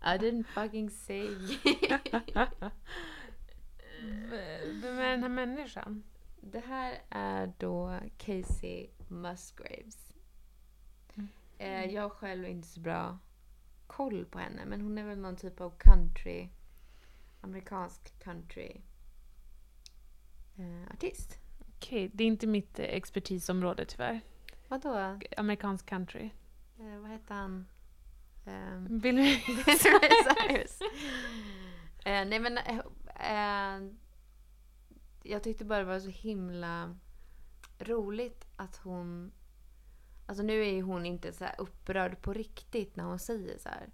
I didn't fucking say Vem är den här människan? Det här är då Casey Musgraves. Eh, jag har själv inte så bra koll på henne men hon är väl någon typ av country, amerikansk country eh, artist. Okej, det är inte mitt eh, expertisområde tyvärr. Vadå? Amerikansk country. Eh, vad heter han? Ehm, Vill du... Cyrus. Eh, nej men eh, eh, jag tyckte bara det var så himla roligt att hon... Alltså nu är ju hon inte så här upprörd på riktigt när hon säger så här.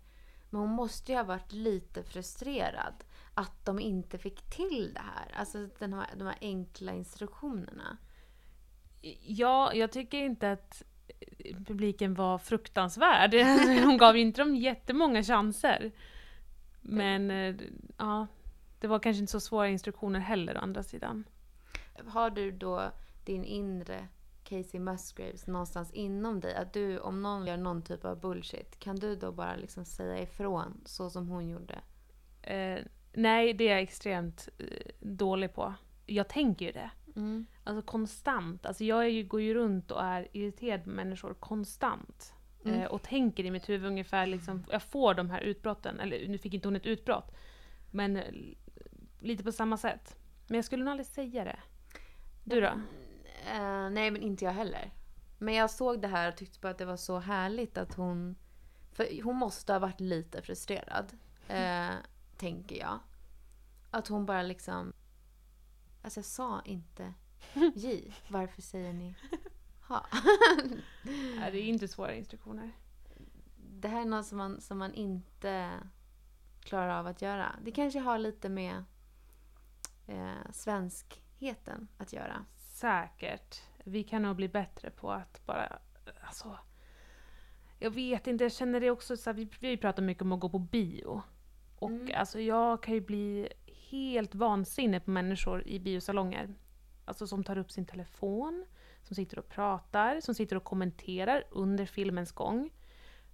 Men hon måste ju ha varit lite frustrerad att de inte fick till det här. Alltså den här, de här enkla instruktionerna. Ja, jag tycker inte att eh, publiken var fruktansvärd. Hon gav inte dem jättemånga chanser. Men eh, ja, det var kanske inte så svåra instruktioner heller å andra sidan. Har du då din inre Casey Musgraves någonstans inom dig? Att du, om någon gör någon typ av bullshit, kan du då bara liksom säga ifrån så som hon gjorde? Eh, nej, det är jag extremt eh, dålig på. Jag tänker ju det. Mm. Alltså konstant. Alltså jag ju, går ju runt och är irriterad på människor konstant. Mm. Eh, och tänker i mitt huvud ungefär liksom, jag får de här utbrotten, eller nu fick inte hon ett utbrott, men eh, lite på samma sätt. Men jag skulle nog aldrig säga det. Du då? Eh, nej, men inte jag heller. Men jag såg det här och tyckte bara att det var så härligt att hon... För hon måste ha varit lite frustrerad, eh, tänker jag. Att hon bara liksom... Alltså jag sa inte J. Varför säger ni ha? Nej, det är inte svåra instruktioner. det här är något som man, som man inte klarar av att göra. Det kanske har lite med eh, svenskheten att göra. Säkert. Vi kan nog bli bättre på att bara, alltså. Jag vet inte, jag känner det också så här, vi, vi pratat mycket om att gå på bio. Och Mm. alltså jag kan ju bli helt vansinnig på människor i biosalonger. Alltså som tar upp sin telefon, som sitter och pratar, som sitter och kommenterar under filmens gång.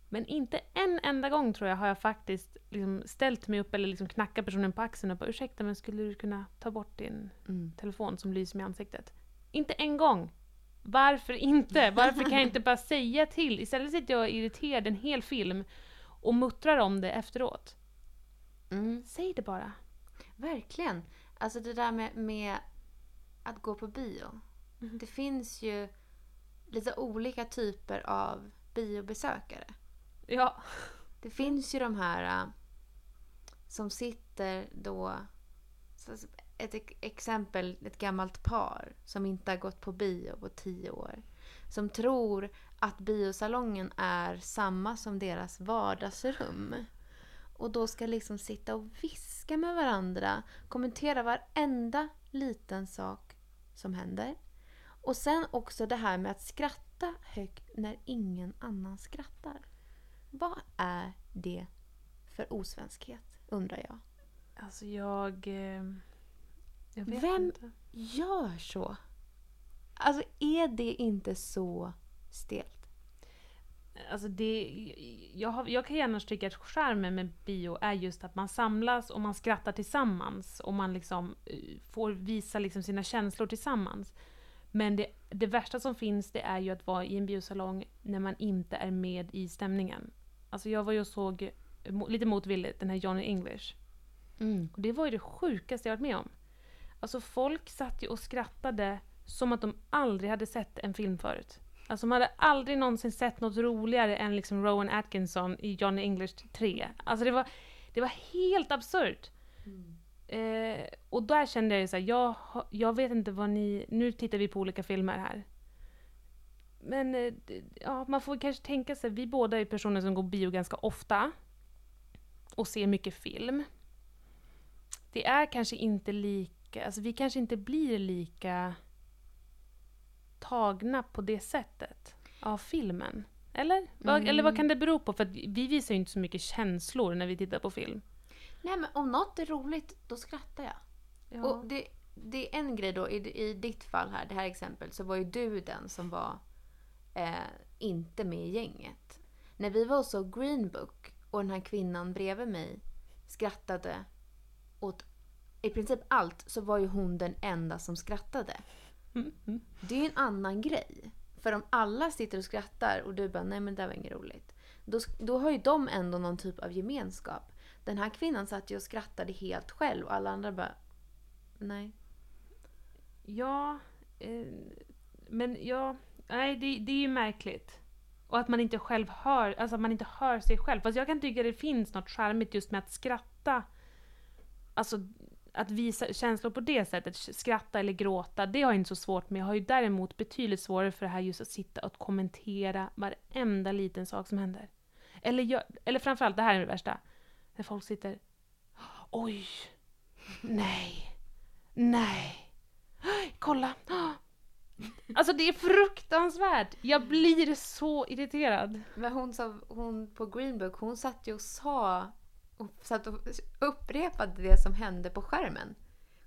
Men inte en enda gång tror jag har jag faktiskt liksom ställt mig upp eller liksom knackat personen på axeln och bara ursäkta men skulle du kunna ta bort din telefon som lyser mig i ansiktet. Inte en gång! Varför inte? Varför kan jag inte bara säga till? Istället sitter jag och är irriterad en hel film och muttrar om det efteråt. Mm. Säg det bara. Verkligen. Alltså det där med, med att gå på bio. Mhm. Det finns ju lite olika typer av biobesökare. Ja. Det finns ju de här äh, som sitter då... Ett ex- exempel, ett gammalt par som inte har gått på bio på tio år. Som tror att biosalongen är samma som deras vardagsrum. Och då ska liksom sitta och viska med varandra, kommentera varenda liten sak som händer. Och sen också det här med att skratta högt när ingen annan skrattar. Vad är det för osvenskhet, undrar jag. Alltså jag... eh, Jag vet Vem- inte. Gör så? Alltså, är det inte så stelt? Alltså det, jag, har, jag kan gärna tycka att skärmen med bio är just att man samlas och man skrattar tillsammans och man liksom eh, får visa liksom sina känslor tillsammans. Men det, det värsta som finns det är ju att vara i en biosalong när man inte är med i stämningen. Alltså jag var ju och såg, lite motvilligt, den här Johnny English. Och det var ju det sjukaste jag varit med om. Alltså folk satt ju och skrattade som att de aldrig hade sett en film förut. Alltså de hade aldrig någonsin sett något roligare än liksom Rowan Atkinson i Johnny English 3. Alltså det var, det var helt absurt. Eh, och där kände jag ju såhär, jag, jag vet inte vad ni... Nu tittar vi på olika filmer här. Men eh, ja, man får kanske tänka sig, vi båda är personer som går bio ganska ofta. Och ser mycket film. Det är kanske inte lika, alltså vi kanske inte blir lika tagna på det sättet av filmen. Eller? Mm. eller vad kan det bero på? För vi visar ju inte så mycket känslor när vi tittar på film. Nej, men om något är roligt, då skrattar jag. Ja. Och det, det är en grej då, i, i ditt fall här, det här exemplet, så var ju du den som var eh, inte med i gänget. När vi var och såg Green Book och den här kvinnan bredvid mig skrattade åt i princip allt så var ju hon den enda som skrattade. Det är ju en annan grej. För om alla sitter och skrattar och du bara nej men det där var inget roligt. Då, då har ju de ändå någon typ av gemenskap. Den här kvinnan satt ju och skrattade helt själv och alla andra bara nej. Ja, eh, men ja, nej det, det är ju märkligt. Och att man inte själv hör, alltså att man inte hör sig själv. Fast jag kan tycka det finns något charmigt just med att skratta. Alltså att visa känslor på det sättet, skratta eller gråta, det har jag inte så svårt med. Jag har ju däremot betydligt svårare för det här just att sitta och kommentera varenda liten sak som händer. Eller, jag, eller framförallt, det här är det värsta, när folk sitter Oj! Nej! Nej! Kolla! Alltså det är fruktansvärt! Jag blir så irriterad. Men hon, sa, hon på Green Book, hon satt ju och sa och satt och upprepade det som hände på skärmen.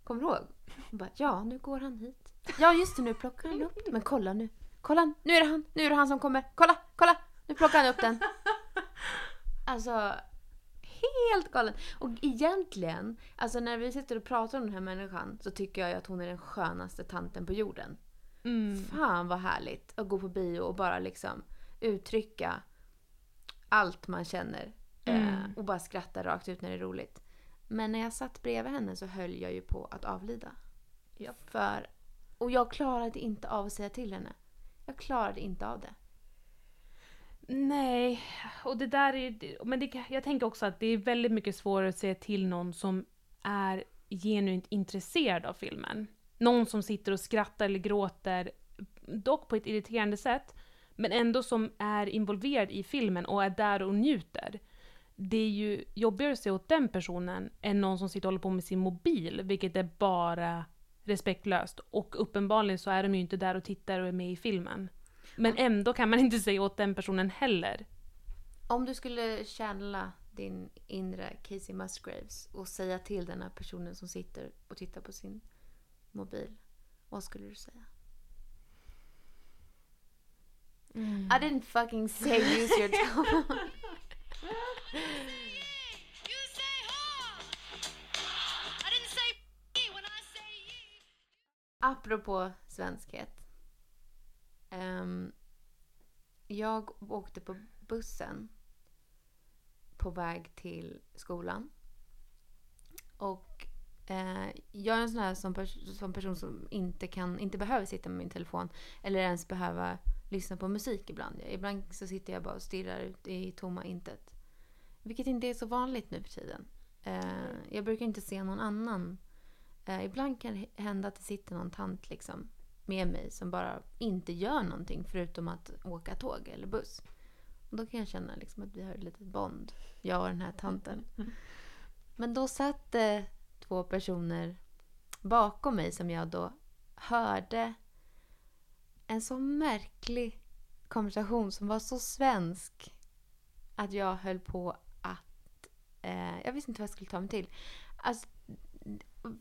Kommer du ihåg? Bara, ja nu går han hit. Ja just det, nu plockar han upp den. Men kolla nu. Kolla, nu är det han. Nu är det han som kommer. Kolla, kolla! Nu plockar han upp den. Alltså, helt galen. Och egentligen, alltså när vi sitter och pratar om den här människan så tycker jag att hon är den skönaste tanten på jorden. Mm. Fan vad härligt att gå på bio och bara liksom uttrycka allt man känner. Eh, Mm. och bara skratta rakt ut när det är roligt. Men när jag satt bredvid henne så höll jag ju på att avlida. Japp. För, och jag klarade inte av att säga till henne. Jag klarade inte av det. Nej, och det där är... Men det, jag tänker också att det är väldigt mycket svårare att säga till någon som är genuint intresserad av filmen. Någon som sitter och skrattar eller gråter, dock på ett irriterande sätt, men ändå som är involverad i filmen och är där och njuter. Det är ju jobbigare att se åt den personen än någon som sitter och håller på med sin mobil, vilket är bara respektlöst. Och uppenbarligen så är de ju inte där och tittar och är med i filmen. Men ändå kan man inte säga åt den personen heller. Om du skulle channela din inre Casey Musgraves och säga till den här personen som sitter och tittar på sin mobil. Vad skulle du säga? I didn't fucking say use your tongue. Apropå svenskhet. Um, jag åkte på bussen på väg till skolan. Och eh, jag är en sån här som, pers- som person som inte, kan, inte behöver sitta med min telefon eller ens behöva lyssna på musik ibland. Ibland så sitter jag bara och stirrar ut i tomma intet. Vilket inte är så vanligt nu för tiden. Eh, jag brukar inte se någon annan Eh, ibland kan det hända att det sitter någon tant liksom med mig som bara inte gör någonting förutom att åka tåg eller buss. Och då kan jag känna liksom att vi har ett litet bond, jag och den här tanten. Men då satt det två personer bakom mig som jag då hörde en så märklig konversation som var så svensk att jag höll på. Eh, jag visste inte vad jag skulle ta mig till. Alltså,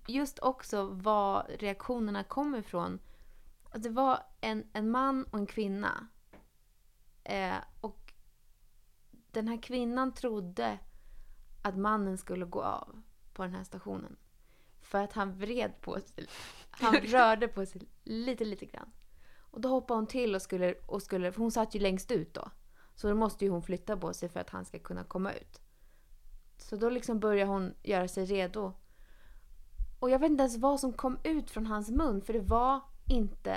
just också var reaktionerna kom ifrån. Att det var en, en man och en kvinna. Eh, och den här kvinnan trodde att mannen skulle gå av på den här stationen. För att han vred på sig. Han rörde på sig lite, lite grann. Och då hoppade hon till och skulle, och skulle för hon satt ju längst ut då. Så då måste ju hon flytta på sig för att han ska kunna komma ut. Så då liksom börjar hon göra sig redo. Och jag vet inte ens vad som kom ut från hans mun för det var inte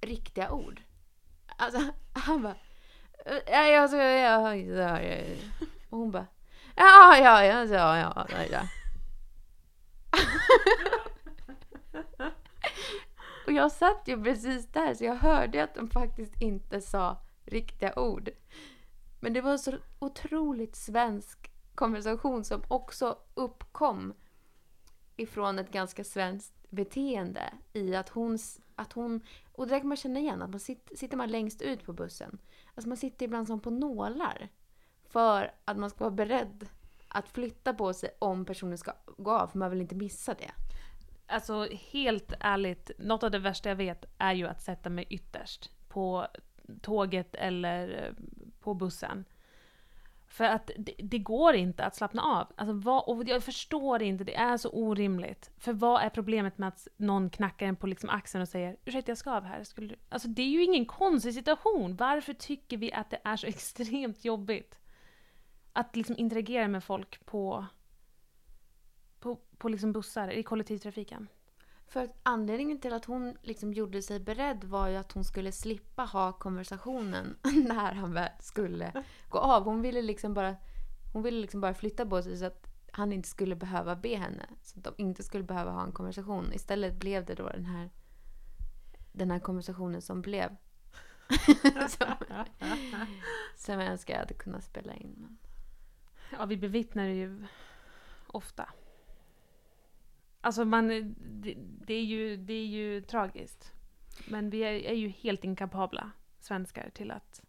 riktiga ord. Alltså han bara... Eh, ja, jag ska... Ja, ja, ja. Och hon bara... Ja, ja, ja, ja, ja, ja, ja. Och jag satt ju precis där så jag hörde att de faktiskt inte sa riktiga ord. Men det var en så otroligt svensk konversation som också uppkom ifrån ett ganska svenskt beteende i att hon, att hon och det där kan man känna igen, att man sitter, sitter man längst ut på bussen. Alltså man sitter ibland som på nålar för att man ska vara beredd att flytta på sig om personen ska gå av, för man vill inte missa det. Alltså helt ärligt, något av det värsta jag vet är ju att sätta mig ytterst på tåget eller eh, på bussen. För att det, det går inte att slappna av. Alltså vad, och jag förstår inte, det är så orimligt. För vad är problemet med att någon knackar en på liksom axeln och säger ursäkta jag ska av här. Skulle du? Alltså det är ju ingen konstig situation. Varför tycker vi att det är så extremt jobbigt? Att liksom interagera med folk på, på, på liksom bussar i kollektivtrafiken. För att anledningen till att hon liksom gjorde sig beredd var ju att hon skulle slippa ha konversationen när han väl skulle gå av. Hon ville liksom bara, hon ville liksom bara flytta på sig så att han inte skulle behöva be henne. Så att de inte skulle behöva ha en konversation. Istället blev det då den här, den här konversationen som blev. som, som jag önskar jag hade kunnat spela in. Ja, vi bevittnar det ju ofta. Alltså man, det, det, är ju, det är ju tragiskt. Men vi är, är ju helt inkapabla, svenskar, till att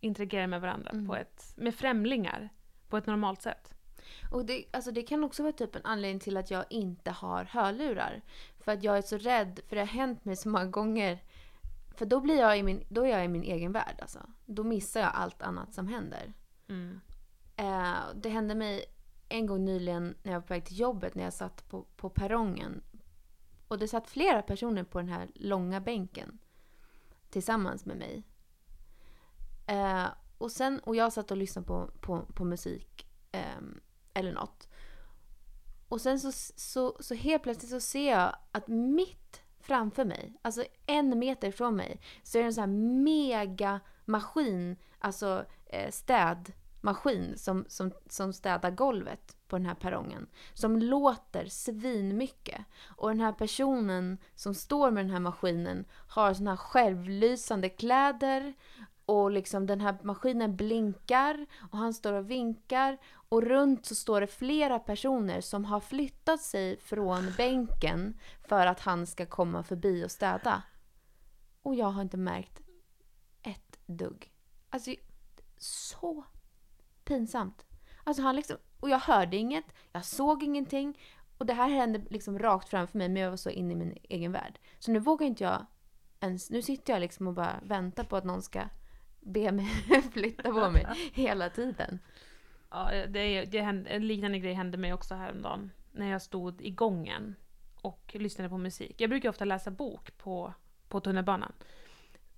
interagera med varandra Mm. på ett, med främlingar på ett normalt sätt. Och det, alltså det kan också vara typ en anledning till att jag inte har hörlurar. För att jag är så rädd, för det har hänt mig så många gånger. För då, blir jag i min, då är jag i min egen värld alltså. Då missar jag allt annat som händer. Mm. Eh, det hände mig en gång nyligen när jag var på väg till jobbet när jag satt på, på perrongen. Och det satt flera personer på den här långa bänken tillsammans med mig. Eh, och, sen, och jag satt och lyssnade på, på, på musik eh, eller något. Och sen så, så, så helt plötsligt så ser jag att mitt framför mig, alltså en meter från mig, så är det en sån här mega maskin, alltså eh, maskin som, som, som städar golvet på den här perrongen. Som låter svinmycket. Och den här personen som står med den här maskinen har såna här självlysande kläder och liksom den här maskinen blinkar och han står och vinkar och runt så står det flera personer som har flyttat sig från bänken för att han ska komma förbi och städa. Och jag har inte märkt ett dugg. Alltså, så pinsamt. Alltså han liksom, och jag hörde inget, jag såg ingenting. Och det här hände liksom rakt framför mig men jag var så inne i min egen värld. Så nu vågar inte jag ens, nu sitter jag liksom och bara väntar på att någon ska be mig flytta på mig hela tiden. Ja, det, det hände, en liknande grej hände mig också häromdagen. När jag stod i gången och lyssnade på musik. Jag brukar ofta läsa bok på, på tunnelbanan.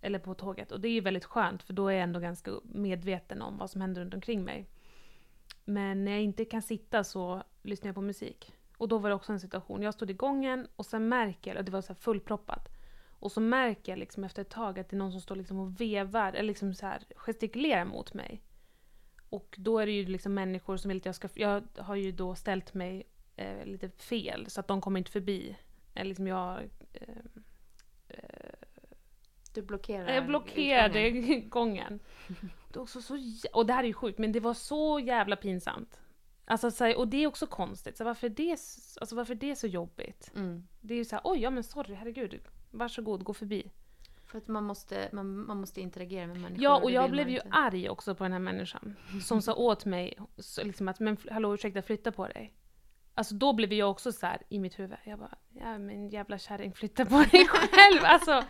Eller på tåget. Och det är ju väldigt skönt för då är jag ändå ganska medveten om vad som händer runt omkring mig. Men när jag inte kan sitta så lyssnar jag på musik. Och då var det också en situation. Jag stod i gången och sen märker jag, och det var så här fullproppat. Och så märker jag liksom efter ett tag att det är någon som står liksom och vevar, eller liksom så här gestikulerar mot mig. Och då är det ju liksom människor som vill att jag ska... Jag har ju då ställt mig eh, lite fel så att de kommer inte förbi. Eller liksom jag... Eh, eh, du blockerar jag blockerade utgången. gången. Det är också så, jä- och det här är ju sjukt, men det var så jävla pinsamt. Alltså, så här, och det är också konstigt. Så varför, är det, alltså, varför är det så jobbigt? Mm. Det är ju så här, oj, ja men sorry, herregud. Varsågod, gå förbi. För att man måste, man, man måste interagera med människor. Ja, och jag blev ju inte. arg också på den här människan. Som sa åt mig så liksom att, men hallå ursäkta, flytta på dig. Alltså då blev jag också så här i mitt huvud. Jag bara, ja men jävla kärring, flytta på dig själv. Alltså,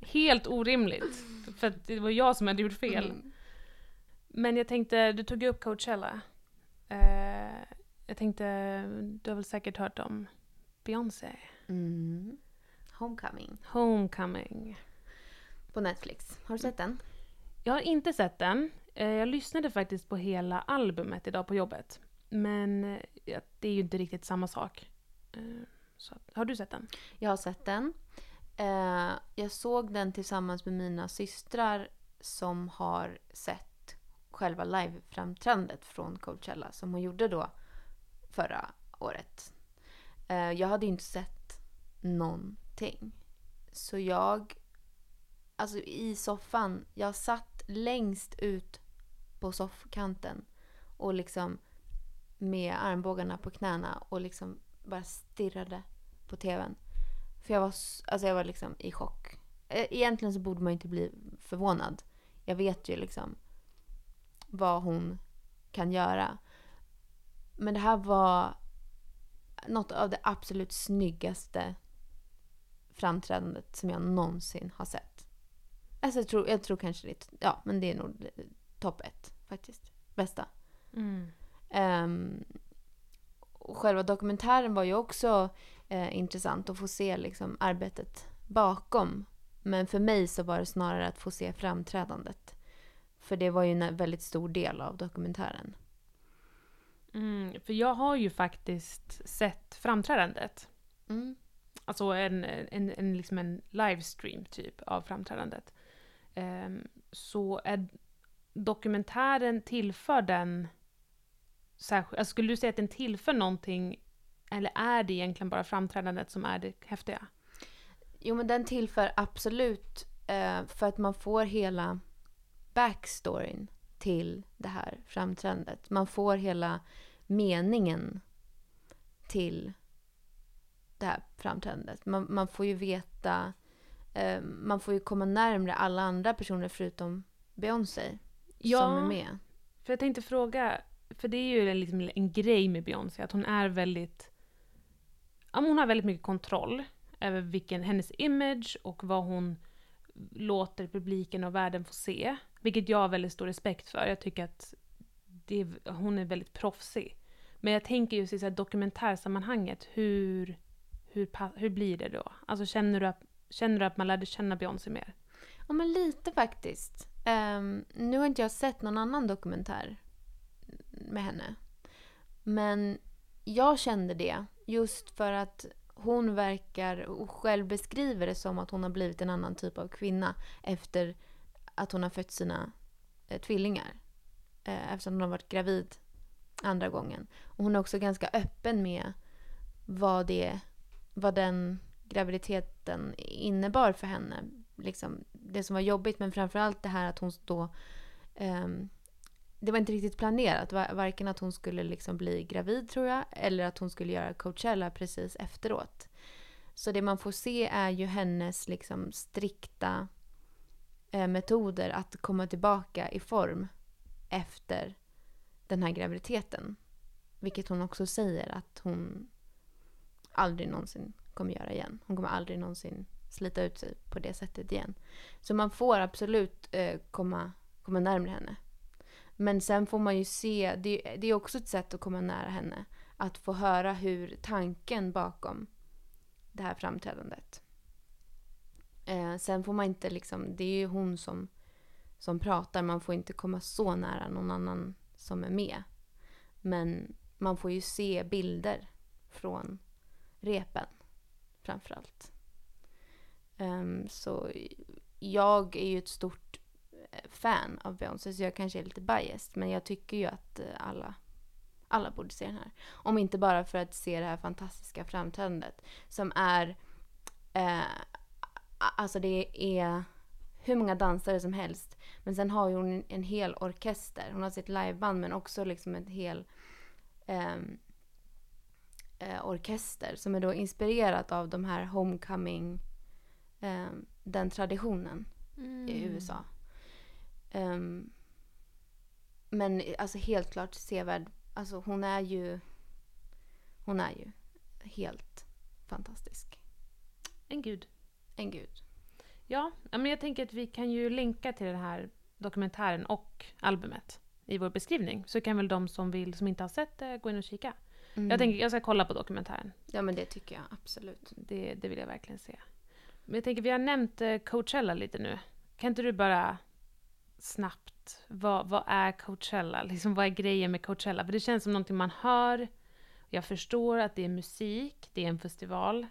helt orimligt. För att det var jag som hade gjort fel. Mm. Men jag tänkte, du tog upp Coachella. Eh, jag tänkte, du har väl säkert hört om Beyoncé? Mm. Homecoming. Homecoming. På Netflix. Har du sett den? Jag har inte sett den. Eh, Jag lyssnade faktiskt på hela albumet idag på jobbet. Men eh, det är ju inte riktigt samma sak. Så, har du sett den? Jag har sett den. Eh, jag såg den tillsammans med mina systrar som har sett själva liveframträdandet från Coachella som hon gjorde då förra året. Eh, jag hade ju inte sett någonting. Så jag, alltså i soffan, jag satt längst ut på soffkanten och liksom med armbågarna på knäna och liksom bara stirrade på tvn. För jag var, alltså jag var liksom i chock. Eh, Egentligen så borde man inte bli förvånad. Jag vet ju liksom vad hon kan göra. Men det här var något av det absolut snyggaste framträdandet som jag någonsin har sett. Alltså jag tror, jag tror kanske det ja men det är nog topp ett faktiskt. Bästa. Mm. Och själva dokumentären var ju också eh, intressant att få se liksom, arbetet bakom. Men för mig så var det snarare att få se framträdandet. För det var ju en väldigt stor del av dokumentären. Mm, för jag har ju faktiskt sett framträdandet. Mm. Alltså en, en, en, liksom en livestream typ av framträdandet. Ehm, så är dokumentären tillför den särskilt, alltså skulle du säga att den tillför någonting eller är det egentligen bara framträdandet som är det häftiga? Jo men den tillför absolut eh, för att man får hela backstoryn till det här framträdandet. Man får hela meningen till det här framträdandet. Man, man får ju veta, eh, man får ju komma närmre alla andra personer förutom Beyoncé som är med. För jag tänkte fråga, för det är ju en, liksom en grej med Beyoncé, att hon är väldigt... Hon har väldigt mycket kontroll över vilken, hennes image och vad hon låter publiken och världen få se. Vilket jag har väldigt stor respekt för. Jag tycker att det, hon är väldigt proffsig. Men jag tänker just i så här dokumentärsammanhanget, hur, hur, hur blir det då? Alltså känner du att, känner du att man lärde känna Beyoncé mer? Ja, men lite faktiskt. Um, nu har inte jag sett någon annan dokumentär med henne. Men jag kände det just för att hon verkar och själv beskriver det som att hon har blivit en annan typ av kvinna efter att hon har fött sina eh, tvillingar. Eh, eftersom hon har varit gravid andra gången. Och hon är också ganska öppen med vad, det, vad den graviditeten innebar för henne. Liksom, det som var jobbigt men framförallt det här att hon då... ehm, det var inte riktigt planerat. Varken att hon skulle liksom bli gravid tror jag eller att hon skulle göra Coachella precis efteråt. Så det man får se är ju hennes liksom strikta eh, metoder att komma tillbaka i form efter den här graviditeten. Vilket hon också säger att hon aldrig någonsin kommer göra igen. Hon kommer aldrig någonsin slita ut sig på det sättet igen. Så man får absolut eh, komma, komma närmare henne. Men sen får man ju se, det, det är också ett sätt att komma nära henne. Att få höra hur tanken bakom det här framträdandet. Eh, sen får man inte liksom, det är ju hon som, som pratar, man får inte komma så nära någon annan som är med. Men man får ju se bilder från repen framförallt. Um, så jag är ju ett stort fan av Beyoncé så jag kanske är lite biased men jag tycker ju att eh, alla, alla borde se den här. Om inte bara för att se det här fantastiska framträdandet som är eh, Alltså det är hur många dansare som helst. Men sen har ju hon en, en hel orkester. Hon har sitt liveband men också liksom en hel ehm, eh, orkester som är då inspirerat av de här homecoming, ehm, den traditionen i USA. Ehm, men alltså helt klart sevärd. Alltså hon är ju, hon är ju helt fantastisk. En gud. En gud. Ja, ja, men jag tänker att vi kan ju länka till den här dokumentären och albumet i vår beskrivning. Så kan väl de som vill, som inte har sett det, gå in och kika. Mm. Jag tänker, jag ska kolla på dokumentären. Ja men det tycker jag absolut. Det, det vill jag verkligen se. Men jag tänker, vi har nämnt eh, Coachella lite nu. Kan inte du bara snabbt, vad, vad är Coachella? Liksom, vad är grejen med Coachella? För det känns som någonting man hör. Jag förstår att det är musik, det är en festival.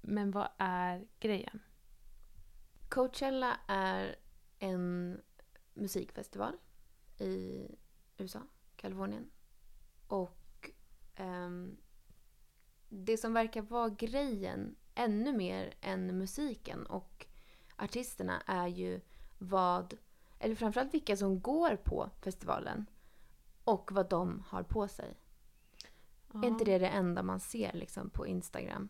Men vad är grejen? Coachella är en musikfestival i USA, Kalifornien. Och um, det som verkar vara grejen ännu mer än musiken och artisterna är ju vad, eller framförallt vilka som går på festivalen och vad de har på sig. Är inte det det enda man ser liksom på Instagram?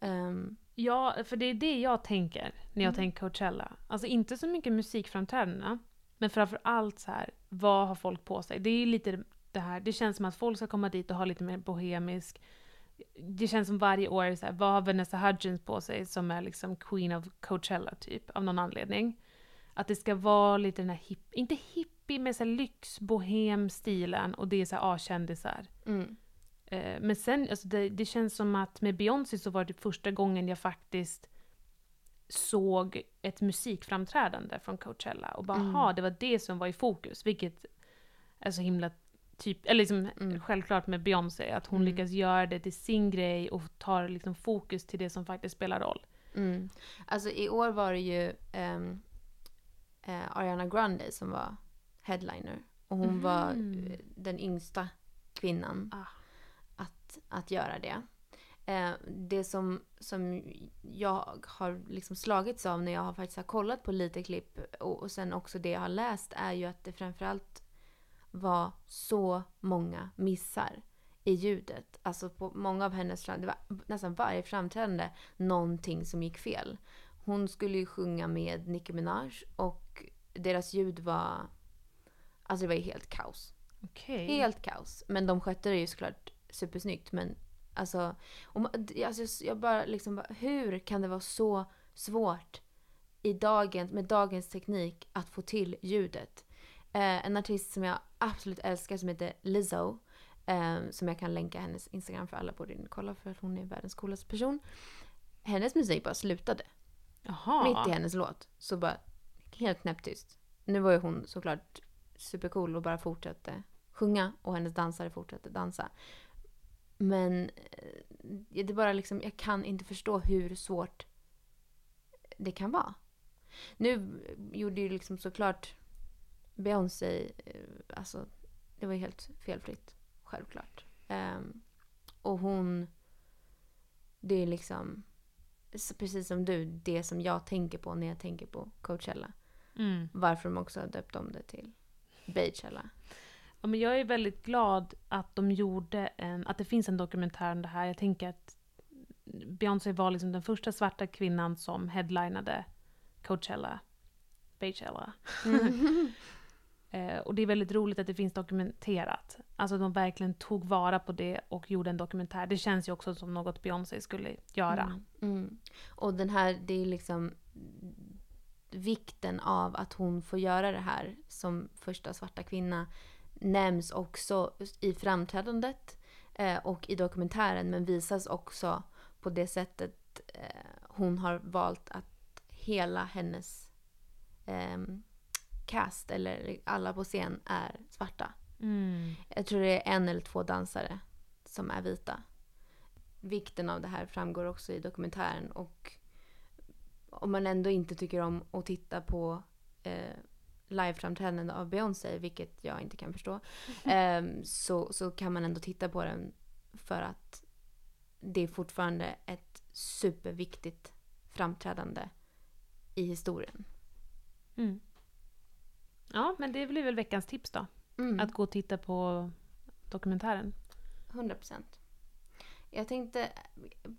Ehm, Ja, för det är det jag tänker när jag Mm. tänker Coachella. Alltså inte så mycket musikframträdandena, men framför allt så här, vad har folk på sig? Det är ju lite det här, det känns som att folk ska komma dit och ha lite mer bohemisk det känns som varje år, så här, vad har Vanessa Hudgens på sig som är liksom Queen of Coachella typ, av någon anledning. Att det ska vara lite den här hipp, inte hippie, men så lyx, bohem stilen och det är så här A-kändisar. Mm. Eh, men sen, alltså det, det känns som att med Beyoncé så var det första gången jag faktiskt såg ett musikframträdande från Coachella och bara, Mm. det var det som var i fokus, vilket är så himla typ, eller liksom Mm. självklart med Beyoncé, att hon Mm. lyckas göra det till sin grej och tar liksom fokus till det som faktiskt spelar roll. Mm. Alltså i år var det ju ehm, eh, Ariana Grande som var headliner. Och hon var Mhm. eh, den yngsta kvinnan Ah. att, att göra det. Eh, det som, som jag har liksom slagits av när jag har faktiskt har kollat på lite klipp och, och sen också det jag har läst är ju att det framförallt var så många missar i ljudet. Alltså på många av hennes det var nästan varje framträdande någonting som gick fel. Hon skulle ju sjunga med Nicki Minaj och deras ljud var Alltså det var ju helt kaos. Okej. Helt kaos. Men de skötte det ju såklart supersnyggt. Men alltså, och, ma- alltså jag bara liksom, bara, hur kan det vara så svårt i dagens, med dagens teknik att få till ljudet? Eh, en artist som jag absolut älskar som heter Lizzo. Eh, som jag kan länka hennes Instagram för alla borde in kolla för att hon är världens coolaste person. Hennes musik bara slutade. Aha. Mitt i hennes låt. Så bara helt knäpptyst. Nu var ju hon såklart supercool och bara fortsatte sjunga och hennes dansare fortsatte dansa. Men eh, det är bara liksom, jag kan inte förstå hur svårt det kan vara. Nu gjorde ju liksom såklart Beyoncé, eh, alltså det var ju helt felfritt. Självklart. Um, och hon, det är liksom, precis som du, det som jag tänker på när jag tänker på Coachella. Mm. Varför de också har döpt om det till Beachella. Ja, men jag är väldigt glad att de gjorde en, att det finns en dokumentär om det här. Jag tänker att Beyoncé var liksom den första svarta kvinnan som headlinade Coachella, Beachella. Eh, och det är väldigt roligt att det finns dokumenterat. Alltså de verkligen tog vara på det och gjorde en dokumentär. Det känns ju också som något Beyoncé skulle göra. Mm. Mm. Och den här, det är liksom vikten av att hon får göra det här som första svarta kvinna nämns också i framträdandet eh, och i dokumentären men visas också på det sättet eh, hon har valt att hela hennes eh, cast eller alla på scen är svarta. Mm. Jag tror det är en eller två dansare som är vita. Vikten av det här framgår också i dokumentären och om man ändå inte tycker om att titta på eh, liveframträdanden av Beyoncé, vilket jag inte kan förstå, ehm, så, så kan man ändå titta på den för att det är fortfarande ett superviktigt framträdande i historien. Mm. Ja, men det blir väl veckans tips då. Mm. Att gå och titta på dokumentären. 100 procent. Jag tänkte,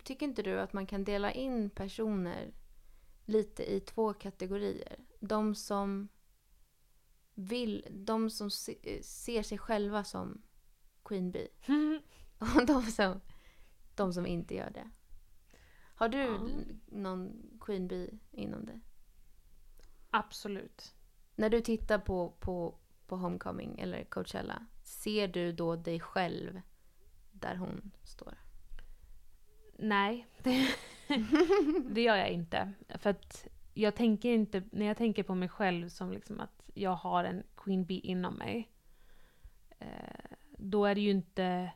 tycker inte du att man kan dela in personer lite i två kategorier? De som vill, de som se, ser sig själva som Queen Bee och de som, de som inte gör det. Har du Ja. någon Queen Bee inom dig? Absolut. När du tittar på, på, på Homecoming eller Coachella, ser du då dig själv där hon står? Nej, det, det gör jag inte. För att jag tänker inte, när jag tänker på mig själv som liksom att jag har en Queen Bee inom mig. Eh, då är det ju inte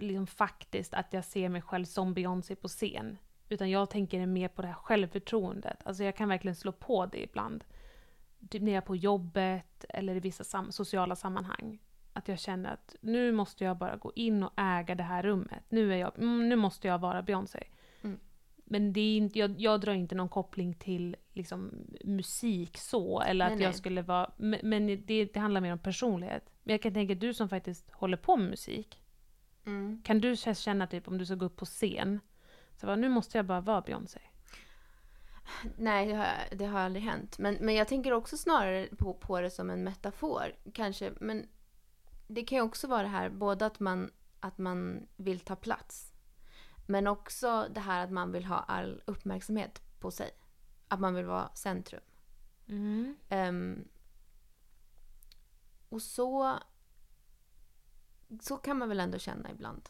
liksom faktiskt att jag ser mig själv som Beyoncé på scen. Utan jag tänker mer på det här självförtroendet. Alltså jag kan verkligen slå på det ibland. Typ när jag är på jobbet eller i vissa sam- sociala sammanhang. Att jag känner att nu måste jag bara gå in och äga det här rummet. Nu, är jag, mm, nu måste jag vara Beyoncé. Mm. Men det är inte, jag, jag drar inte någon koppling till liksom, musik så. Eller Nej, att nej. jag skulle vara... Men, det, det handlar mer om personlighet. Men jag kan tänka, du som faktiskt håller på med musik. Mm. Kan du känna typ om du ska gå upp på scen. Så bara, nu måste jag bara vara Beyoncé. Nej, det har, det har aldrig hänt. Men, men jag tänker också snarare på, på det som en metafor. Kanske. Men det kan ju också vara det här, både att man, att man vill ta plats. Men också det här att man vill ha all uppmärksamhet på sig. Att man vill vara centrum. Mm. Ehm, och så, så kan man väl ändå känna ibland.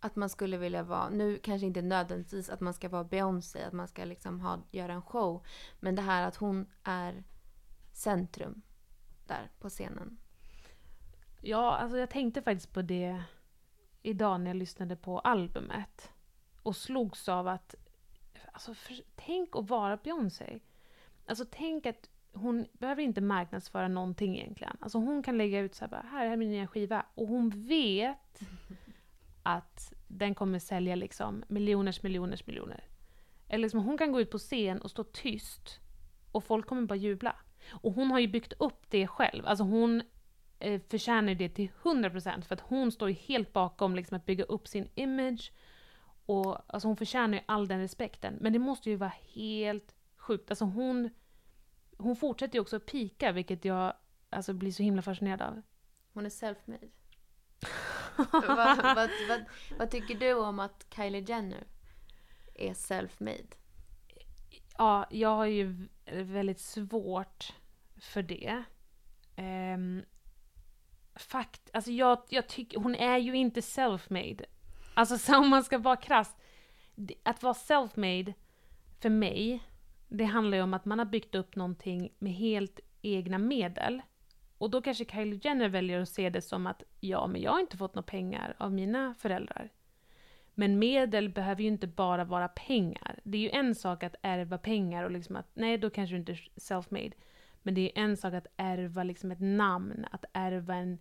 Att man skulle vilja vara, nu kanske inte nödvändigtvis att man ska vara Beyoncé, att man ska liksom ha, göra en show. Men det här att hon är centrum där på scenen. Ja, alltså jag tänkte faktiskt på det idag när jag lyssnade på albumet. Och slogs av att, alltså för, tänk att vara Beyoncé. Alltså tänk att hon behöver inte marknadsföra någonting egentligen. Alltså hon kan lägga ut så här, bara, här är min nya skiva. Och hon vet att den kommer sälja liksom miljoners, miljoners, miljoner. Eller liksom hon kan gå ut på scen och stå tyst och folk kommer bara jubla. Och hon har ju byggt upp det själv. Alltså hon eh, förtjänar det till 100% för att hon står ju helt bakom liksom, att bygga upp sin image. Och alltså, hon förtjänar ju all den respekten. Men det måste ju vara helt sjukt. Alltså hon, hon fortsätter ju också att pika vilket jag alltså, blir så himla fascinerad av. Hon är self-made vad, vad, vad, vad tycker du om att Kylie Jenner är self-made? Ja, jag har ju väldigt svårt för det. Um, fakt, alltså jag, jag tycker, hon är ju inte self-made. Alltså så om man ska vara krass. Att vara self-made, för mig, det handlar ju om att man har byggt upp någonting med helt egna medel. Och då kanske Kylie Jenner väljer att se det som att ja, men jag har inte fått några pengar av mina föräldrar. Men medel behöver ju inte bara vara pengar. Det är ju en sak att ärva pengar och liksom att nej, då kanske du inte är self-made. Men det är en sak att ärva liksom ett namn, att ärva en,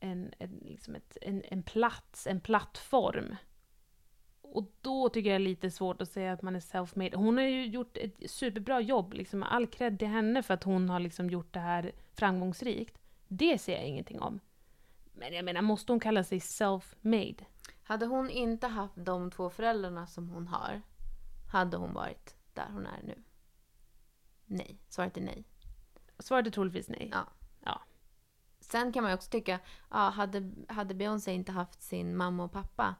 en, en, liksom ett, en, en plats, en plattform. Och då tycker jag det är lite svårt att säga att man är self-made. Hon har ju gjort ett superbra jobb, liksom all cred till henne för att hon har liksom gjort det här framgångsrikt. Det ser jag ingenting om. Men jag menar, måste hon kalla sig self-made? Hade hon inte haft de två föräldrarna som hon har, hade hon varit där hon är nu? Nej. Svaret är nej. Svaret är troligtvis nej. Ja. Ja. Sen kan man ju också tycka, ja, hade, hade Beyoncé inte haft sin mamma och pappa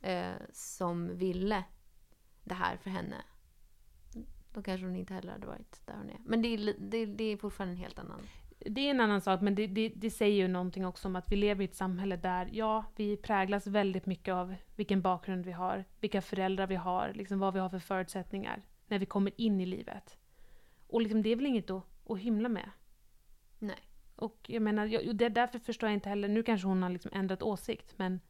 eh, som ville det här för henne, då kanske hon inte heller hade varit där hon är. Men det är, det, det är fortfarande en helt annan. Det är en annan sak, men det, det, det säger ju någonting också om att vi lever i ett samhälle där, ja, vi präglas väldigt mycket av vilken bakgrund vi har, vilka föräldrar vi har, liksom vad vi har för förutsättningar när vi kommer in i livet. Och liksom, det är väl inget att, att hymla med. Nej. Och jag menar, jag, det, därför förstår jag inte heller, nu kanske hon har liksom ändrat åsikt, men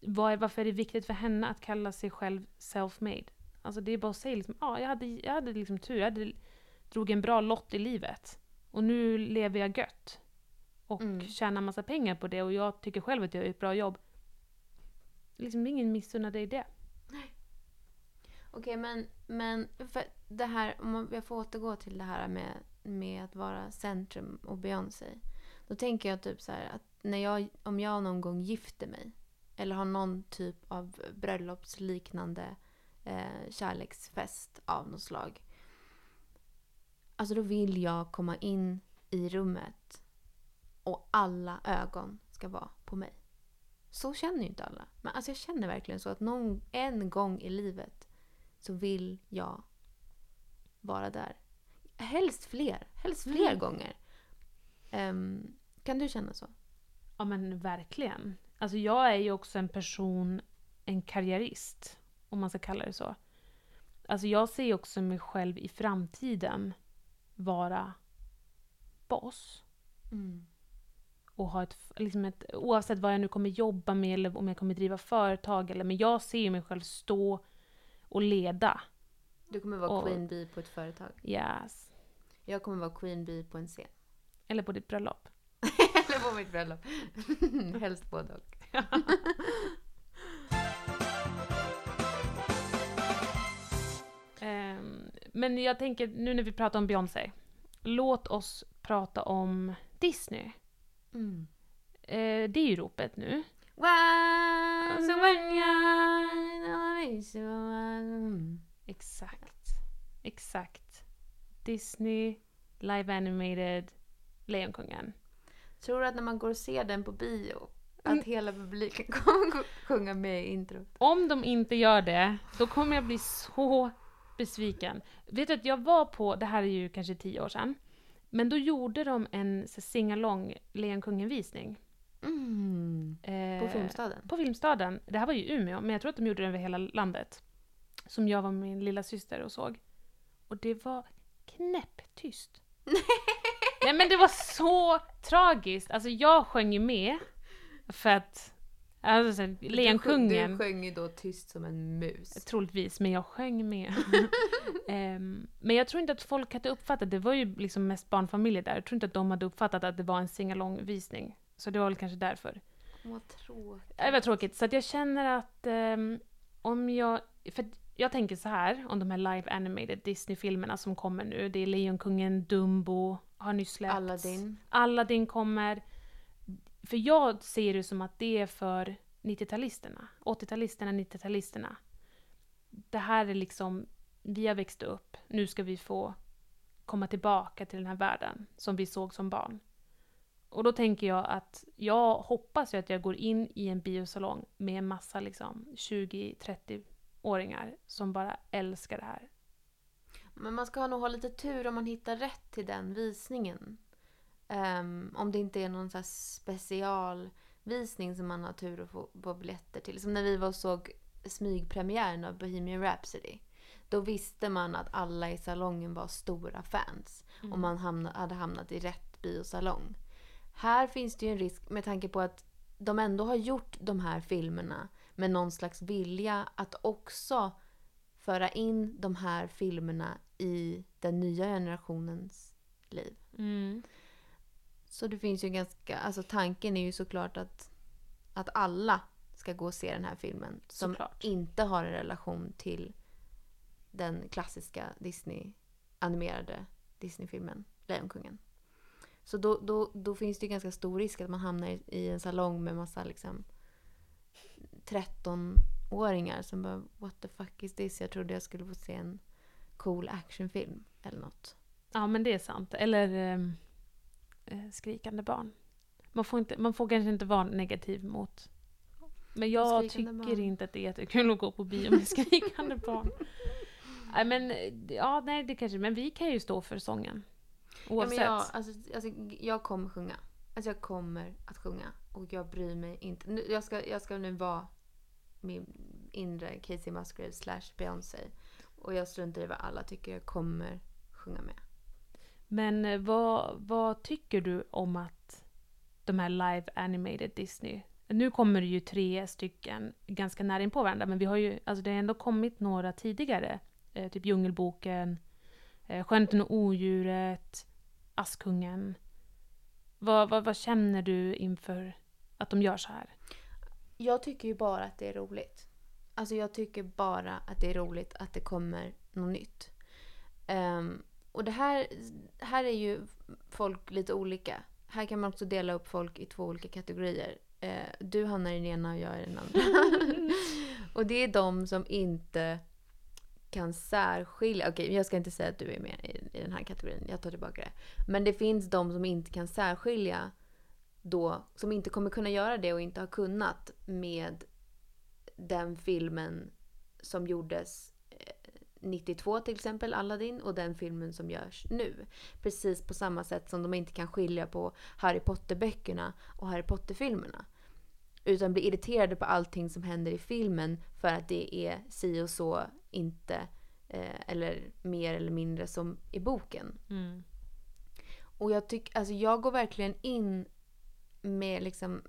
vad är, varför är det viktigt för henne att kalla sig själv self-made? Alltså det är bara att säga liksom, ja, jag hade, jag hade liksom tur, jag hade, drog en bra lott i livet. Och nu lever jag gött. Och Mm. tjänar massa pengar på det och jag tycker själv att jag gör ett bra jobb. Liksom ingen missunnar dig det. Okej, men, men för det här, om jag får återgå till det här med, med att vara centrum och Beyoncé. Då tänker jag typ så här att när jag, om jag någon gång gifter mig eller har någon typ av bröllopsliknande eh, kärleksfest av något slag. Alltså då vill jag komma in i rummet och alla ögon ska vara på mig. Så känner ju inte alla. Men alltså jag känner verkligen så att någon, en gång i livet så vill jag vara där. Helst fler. Helst fler Mm. gånger. Ehm, kan du känna så? Ja men verkligen. Alltså jag är ju också en person, en karriärist, om man ska kalla det så. Alltså jag ser ju också mig själv i framtiden vara boss. Och ha ett, liksom ett, oavsett vad jag nu kommer jobba med eller om jag kommer driva företag eller, men jag ser ju mig själv stå och leda. Du kommer vara Och- Queen Bee på ett företag. Yes. Jag kommer vara Queen Bee på en scen. Eller på ditt bröllop. Eller på mitt bröllop. Helst både och. Ehm, men jag tänker, nu när vi pratar om Beyoncé, låt oss prata om Disney. Eh, det är ju ropet nu. One. Exakt. Exakt. Disney, live animated, Lejonkungen. Tror du att när man går och ser den på bio att hela publiken kommer sjunga med i introt. Om de inte gör det, då kommer jag bli så besviken. Vet du att jag var på, det här är ju kanske tio år sedan, men då gjorde de en singalong Lejonkungen-visning. Mm. Eh, På Filmstaden? På Filmstaden. Det här var ju Umeå, men jag tror att de gjorde den över hela landet. Som jag var med min lilla syster och såg. Och det var knäpptyst. Nej men det var så tragiskt. Alltså jag sjöng ju med. För att, alltså Lejonkungen. Du sjöng ju då tyst som en mus. Troligtvis, men jag sjöng med. Ehm, men jag tror inte att folk hade uppfattat, det var ju liksom mest barnfamiljer där, jag tror inte att de hade uppfattat att det var en singalong-visning. Så det var väl kanske därför. Vad tråkigt. Det var tråkigt. Så att jag känner att ehm, om jag... För jag tänker så här om de här live animated Disney-filmerna som kommer nu. Det är Lejonkungen, Dumbo, har nyss släppts. Aladdin. Aladdin kommer. För jag ser det som att det är för 90-talisterna. 80-talisterna, 90-talisterna. Det här är liksom, vi har växt upp, nu ska vi få komma tillbaka till den här världen som vi såg som barn. Och då tänker jag att jag hoppas ju att jag går in i en biosalong med en massa liksom 20-30-åringar som bara älskar det här. Men man ska nog ha lite tur om man hittar rätt till den visningen. Ehm, om det inte är någon så specialvisning som man har tur att få, få biljetter till. Som när vi var och såg smygpremiären av Bohemian Rhapsody. Då visste man att alla i salongen var stora fans. Och man hamna, hade hamnat i rätt biosalong. Här finns det ju en risk med tanke på att de ändå har gjort de här filmerna med någon slags vilja att också föra in de här filmerna i den nya generationens liv. Mm. Så det finns ju ganska, alltså tanken är ju såklart att, att alla ska gå och se den här filmen som Såklart. inte har en relation till den klassiska Disney animerade Disney-filmen Lejonkungen. Så då, då, då finns det ju ganska stor risk att man hamnar i, i en salong med massa liksom 13-åringar som bara What the fuck is this? Jag trodde jag skulle få se en cool actionfilm eller något. Ja, men det är sant. Eller ehm, eh, skrikande barn. Man får, inte, man får kanske inte vara negativ mot... Men jag tycker barn. inte att det är jättekul att gå på bio med skrikande barn. Nej, men ja, nej, det kanske... Men vi kan ju stå för sången. Ja, Oavsett. men jag, alltså, alltså, jag kommer sjunga. Alltså jag kommer att sjunga. Och jag bryr mig inte. Nu, jag, ska, jag ska nu vara min inre Casey Musgrave slash Beyoncé. Och jag struntar i vad alla tycker. Jag kommer sjunga med. Men eh, vad, vad tycker du om att de här live animated Disney... Nu kommer det ju tre stycken ganska nära in på varandra, men vi har ju, alltså det har ändå kommit några tidigare. Eh, typ Djungelboken, eh, Skönheten och odjuret, Askungen. Vad, vad, vad känner du inför att de gör så här? Jag tycker ju bara att det är roligt. Alltså jag tycker bara att det är roligt att det kommer något nytt. Ehm, och det här, här är ju folk lite olika. Här kan man också dela upp folk i två olika kategorier. Eh, du hamnar i den ena och jag i den andra. och det är de som inte kan särskilja. Okej, jag ska inte säga att du är med i, i den här kategorin. Jag tar tillbaka det. Men det finns de som inte kan särskilja då, som inte kommer kunna göra det och inte har kunnat med den filmen som gjordes eh, 92 till exempel, Aladdin, och den filmen som görs nu. Precis på samma sätt som de inte kan skilja på Harry Potter-böckerna och Harry Potter-filmerna. Utan blir irriterade på allting som händer i filmen för att det är si och så, inte eh, eller mer eller mindre som i boken. Mm. Och jag tycker, alltså jag går verkligen in med liksom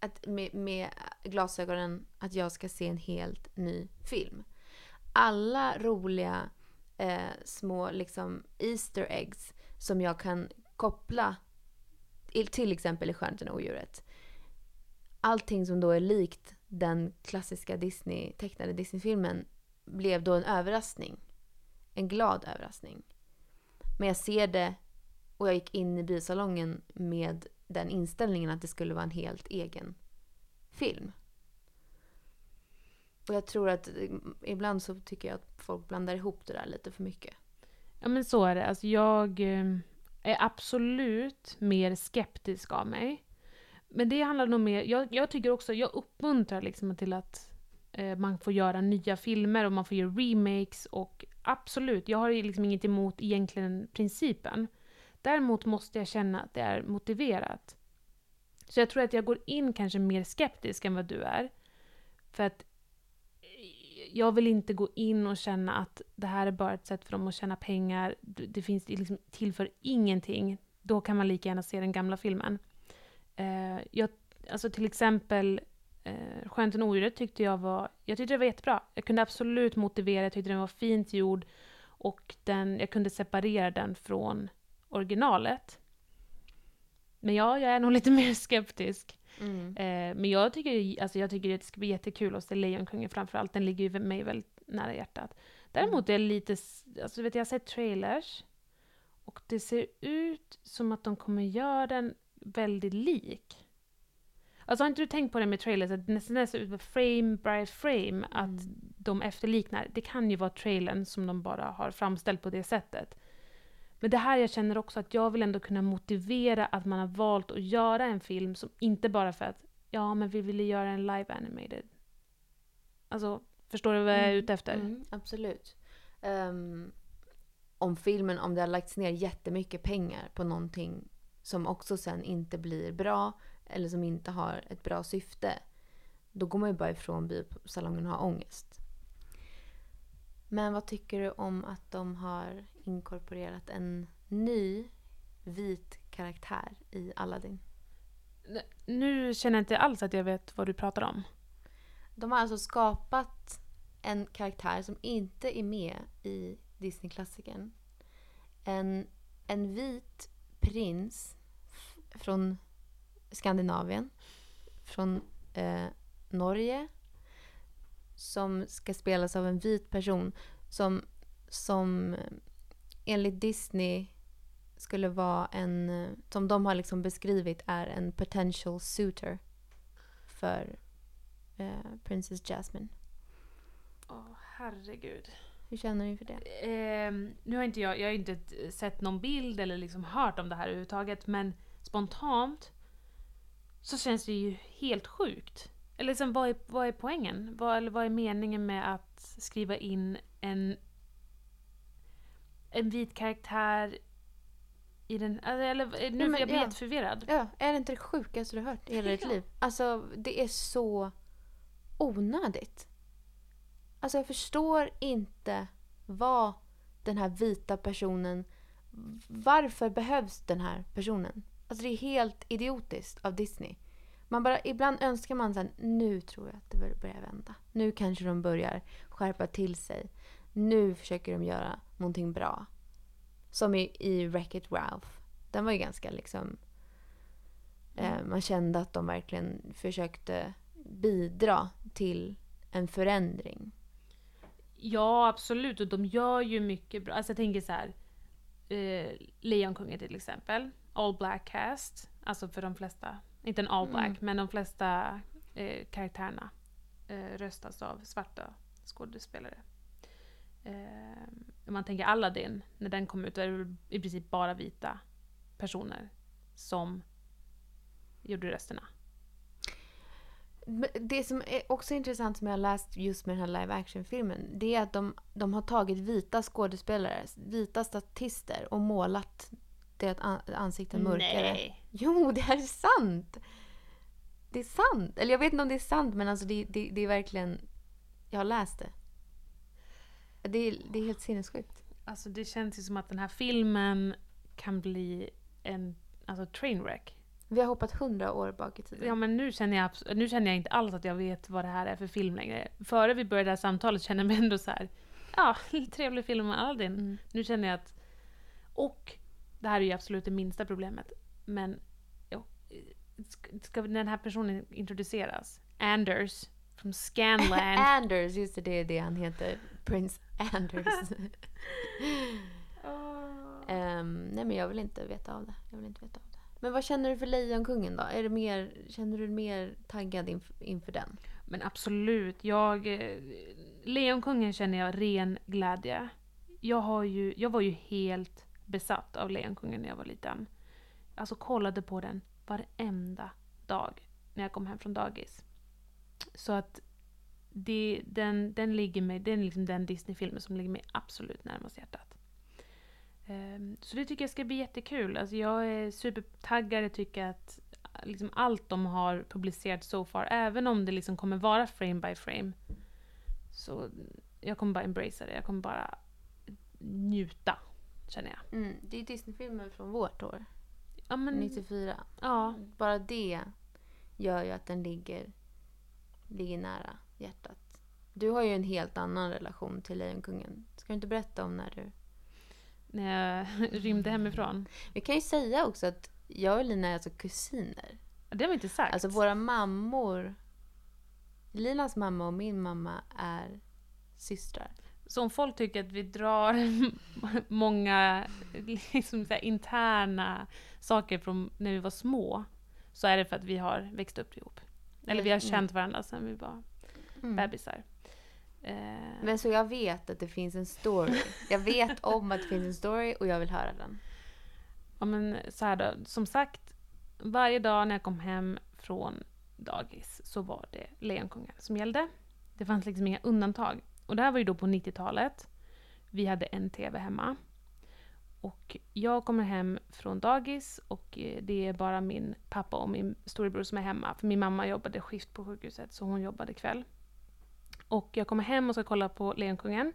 att, med, med glasögonen att jag ska se en helt ny film. Alla roliga eh, små liksom Easter eggs som jag kan koppla till exempel i Skönheten och odjuret. Allting som då är likt den klassiska Disney, tecknade Disney-filmen blev då en överraskning. En glad överraskning. Men jag ser det och jag gick in i biosalongen med den inställningen att det skulle vara en helt egen film. Och jag tror att eh, ibland så tycker jag att folk blandar ihop det där lite för mycket. Ja men så är det. Alltså jag ehm, är absolut mer skeptisk av mig. Men det handlar nog mer, jag, jag tycker också, jag uppmuntrar liksom till att eh, man får göra nya filmer och man får göra remakes och absolut, jag har ju liksom inget emot egentligen principen. Däremot måste jag känna att det är motiverat. Så jag tror att jag går in kanske mer skeptisk än vad du är. För att eh, jag vill inte gå in och känna att det här är bara ett sätt för dem att tjäna pengar. Det finns liksom tillför ingenting. Då kan man lika gärna se den gamla filmen. Eh, jag, alltså till exempel eh, Skönheten och odjuret tyckte jag var, jag tyckte det var jättebra. Jag kunde absolut motivera, jag tyckte den var fint gjord och den, jag kunde separera den från originalet. Men ja, jag är nog lite mer skeptisk. Mm. Eh, men jag tycker, alltså jag tycker att det ska bli jättekul att se Lejonkungen framförallt. Den ligger ju mig väldigt nära hjärtat. Däremot är jag lite, alltså vet jag, har sett trailers. Och det ser ut som att de kommer göra den väldigt lik. Alltså har inte du tänkt på det med trailers, att nästan ser ut frame by frame, att Mm. de efterliknar. Det kan ju vara trailern som de bara har framställt på det sättet. Men det här jag känner också att jag vill ändå kunna motivera att man har valt att göra en film som inte bara för att ja, men vi ville göra en live animated. Alltså, förstår du vad jag är Mm, ute efter? Mm, absolut. Ehm, om filmen, om det har lagts ner jättemycket pengar på någonting som också sen inte blir bra eller som inte har ett bra syfte. Då går man ju bara ifrån biosalongen och har ångest. Men vad tycker du om att de har inkorporerat en ny vit karaktär i Aladdin? Nu känner jag inte alls att jag vet vad du pratar om. De har alltså skapat en karaktär som inte är med i Disney-klassikern. En, en vit prins från Skandinavien, från eh, Norge, som ska spelas av en vit person som, som enligt Disney skulle vara en, eh, som de har liksom beskrivit är en potential suitor för eh, Princess Jasmine. Åh, herregud. Hur känner du inför det? Ehm, nu har inte jag, jag har inte t- sett någon bild eller liksom hört om det här överhuvudtaget, men spontant så känns det ju helt sjukt. Eller liksom, vad, är, vad är poängen? Vad, eller vad är meningen med att skriva in en, en vit karaktär i den... alltså, Eller, nu Nej, men jag blir ja. jätteförvirrad. Ja, är det inte det sjukaste du har hört i hela ditt Ja. liv? Alltså, det är så onödigt. Alltså, jag förstår inte vad den här vita personen... Varför behövs den här personen? Alltså, det är helt idiotiskt av Disney. Man bara, ibland önskar man här, nu tror jag att det bör- börjar vända. Nu kanske de börjar skärpa till sig. Nu försöker de göra någonting bra. Som i, i Wreck-It Ralph. Den var ju ganska liksom... Eh, man kände att de verkligen försökte bidra till en förändring. Ja, absolut. Och de gör ju mycket bra. Alltså jag tänker så här. Eh, Lejonkungen till exempel. All black cast. Alltså för de flesta. Inte en all black, Mm. men de flesta eh, karaktärerna eh, röstas av svarta skådespelare. Eh, om man tänker Aladdin, när den kom ut, då är det i princip bara vita personer som gjorde rösterna. Det som är också intressant som jag har läst just med den här live action-filmen det är att de, de har tagit vita skådespelare, vita statister och målat deras an- ansikten mörkare. Nej. Jo, det är sant! Det är sant! Eller jag vet inte om det är sant men alltså det, det, det är verkligen... Jag har läst det. Det är, det är helt sinnessjukt. Alltså det känns ju som att den här filmen kan bli en alltså, trainwreck. Vi har hoppat hundra år bak i tiden. Ja men nu känner, jag, nu känner jag inte alls att jag vet vad det här är för film längre. Före vi började det här samtalet kände jag mig ändå så här. ja, trevlig film med Aladdin. Mm. Nu känner jag att... Och det här är ju absolut det minsta problemet. Men ja, ska, ska den här personen introduceras? Anders från Scanland. Anders, just det, det är det han heter. Prince Anders. Ehm, nej men jag vill inte veta av det. Jag vill inte veta av det. Men vad känner du för Lejonkungen då? Är det mer, känner du dig mer taggad inf- inför den? Men absolut, jag... eh, Lejonkungen känner jag ren glädje. Jag, har ju, jag var ju helt besatt av Lejonkungen när jag var liten. Alltså kollade på den varenda dag när jag kom hem från dagis. Så att det, den, den ligger mig, den är liksom den Disney-filmen som ligger mig absolut närmast hjärtat. Ehm, Så det tycker jag ska bli jättekul. Alltså jag är supertaggad, jag tycker att liksom allt de har publicerat so far, även om det liksom kommer vara frame by frame, så jag kommer bara embracea det. Jag kommer bara njuta, känner jag. Mm, det är Disney-filmer från vårt år. Ja, men, 94. ja, Bara det gör ju att den ligger, ligger nära hjärtat. Du har ju en helt annan relation till Lejonkungen. Ska du inte berätta om när du... när jag rymde hemifrån. Vi kan ju säga också att jag och Lina är alltså kusiner. Det har vi inte sagt. Alltså våra mammor... Linas mamma och min mamma är systrar. Så om folk tycker att vi drar många liksom interna saker från när vi var små, så är det för att vi har växt upp ihop. Eller vi har Mm. känt varandra sedan vi var Mm. bebisar. Eh, Men så jag vet att det finns en story. Jag vet om att det finns en story och jag vill höra den. Ja men så här då, som sagt, varje dag när jag kom hem från dagis så var det Lejonkungen som gällde. Det fanns liksom inga undantag. Och det här var ju då på 90-talet. Vi hade en TV hemma. Och jag kommer hem från dagis och eh, det är bara min pappa och min storebror som är hemma. För min mamma jobbade skift på sjukhuset så hon jobbade kväll. Och jag kommer hem och ska kolla på Lejonkungen.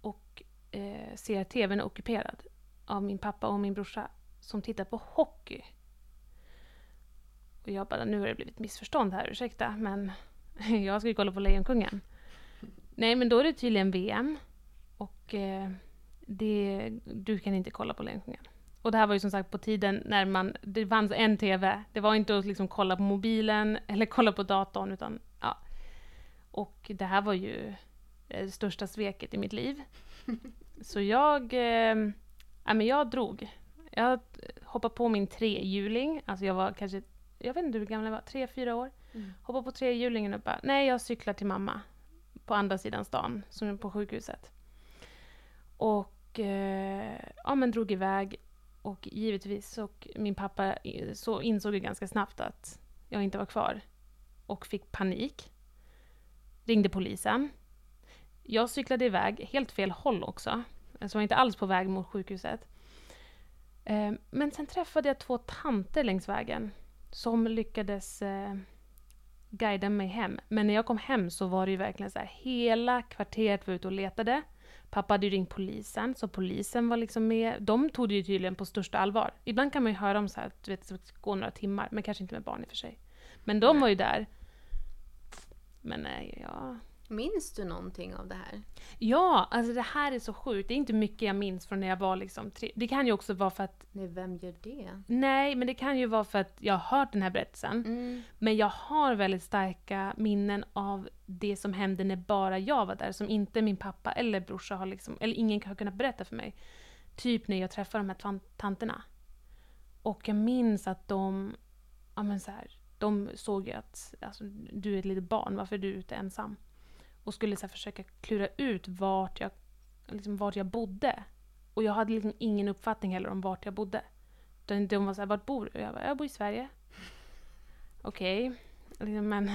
Och eh, ser att TVn är ockuperad av min pappa och min brorsa som tittar på hockey. Och jag bara, nu har det blivit missförstånd här, ursäkta, men jag ska ju kolla på Lejonkungen. Nej, men då är det tydligen VM och eh, det, du kan inte kolla på Lejonkungen. Och det här var ju som sagt på tiden när man, det fanns en TV. Det var inte att liksom kolla på mobilen eller kolla på datorn, utan ja. Och det här var ju det största sveket i mitt liv. Så jag, eh, ja, men jag drog. Jag hoppade på min trehjuling, alltså jag var kanske, jag vet inte hur gammal jag var, tre, fyra år. Mm. Hoppade på trehjulingen och bara, nej jag cyklar till mamma. På andra sidan stan, som på sjukhuset. Och eh, ja men drog iväg. Och givetvis, och min pappa eh, så insåg ju ganska snabbt att jag inte var kvar. Och fick panik. Ringde polisen. Jag cyklade iväg, helt fel håll också. Så jag var inte alls på väg mot sjukhuset. Eh, Men sen träffade jag två tanter längs vägen som lyckades eh, guida mig hem. Men när jag kom hem så var det ju verkligen så här, hela kvarteret var ute och letade. Pappa hade ju ringt polisen, så polisen var liksom med. De tog det ju tydligen på största allvar. Ibland kan man ju höra om så här, att vet, det går några timmar, men kanske inte med barn i och för sig. Men de var ju där. Men nej, ja... Minns du någonting av det här? Ja, alltså det här är så sjukt. Det är inte mycket jag minns från när jag var liksom tre. Det kan ju också vara för att, Nej, vem gör det? nej, men det kan ju vara för att jag har hört den här berättelsen. Mm. Men jag har väldigt starka minnen av det som hände när bara jag var där, som inte min pappa eller brorsa har liksom, eller ingen har kunnat berätta för mig. Typ när jag träffade de här tan- tanterna. Och jag minns att de, ja men så här, de såg ju att alltså, du är ett litet barn, varför är du ute ensam? Och skulle så här, försöka klura ut vart jag, liksom, vart jag bodde. Och jag hade liksom ingen uppfattning heller om vart jag bodde. De, de var såhär, vart bor du? Jag bara, jag bor i Sverige. Okej, okay. liksom, men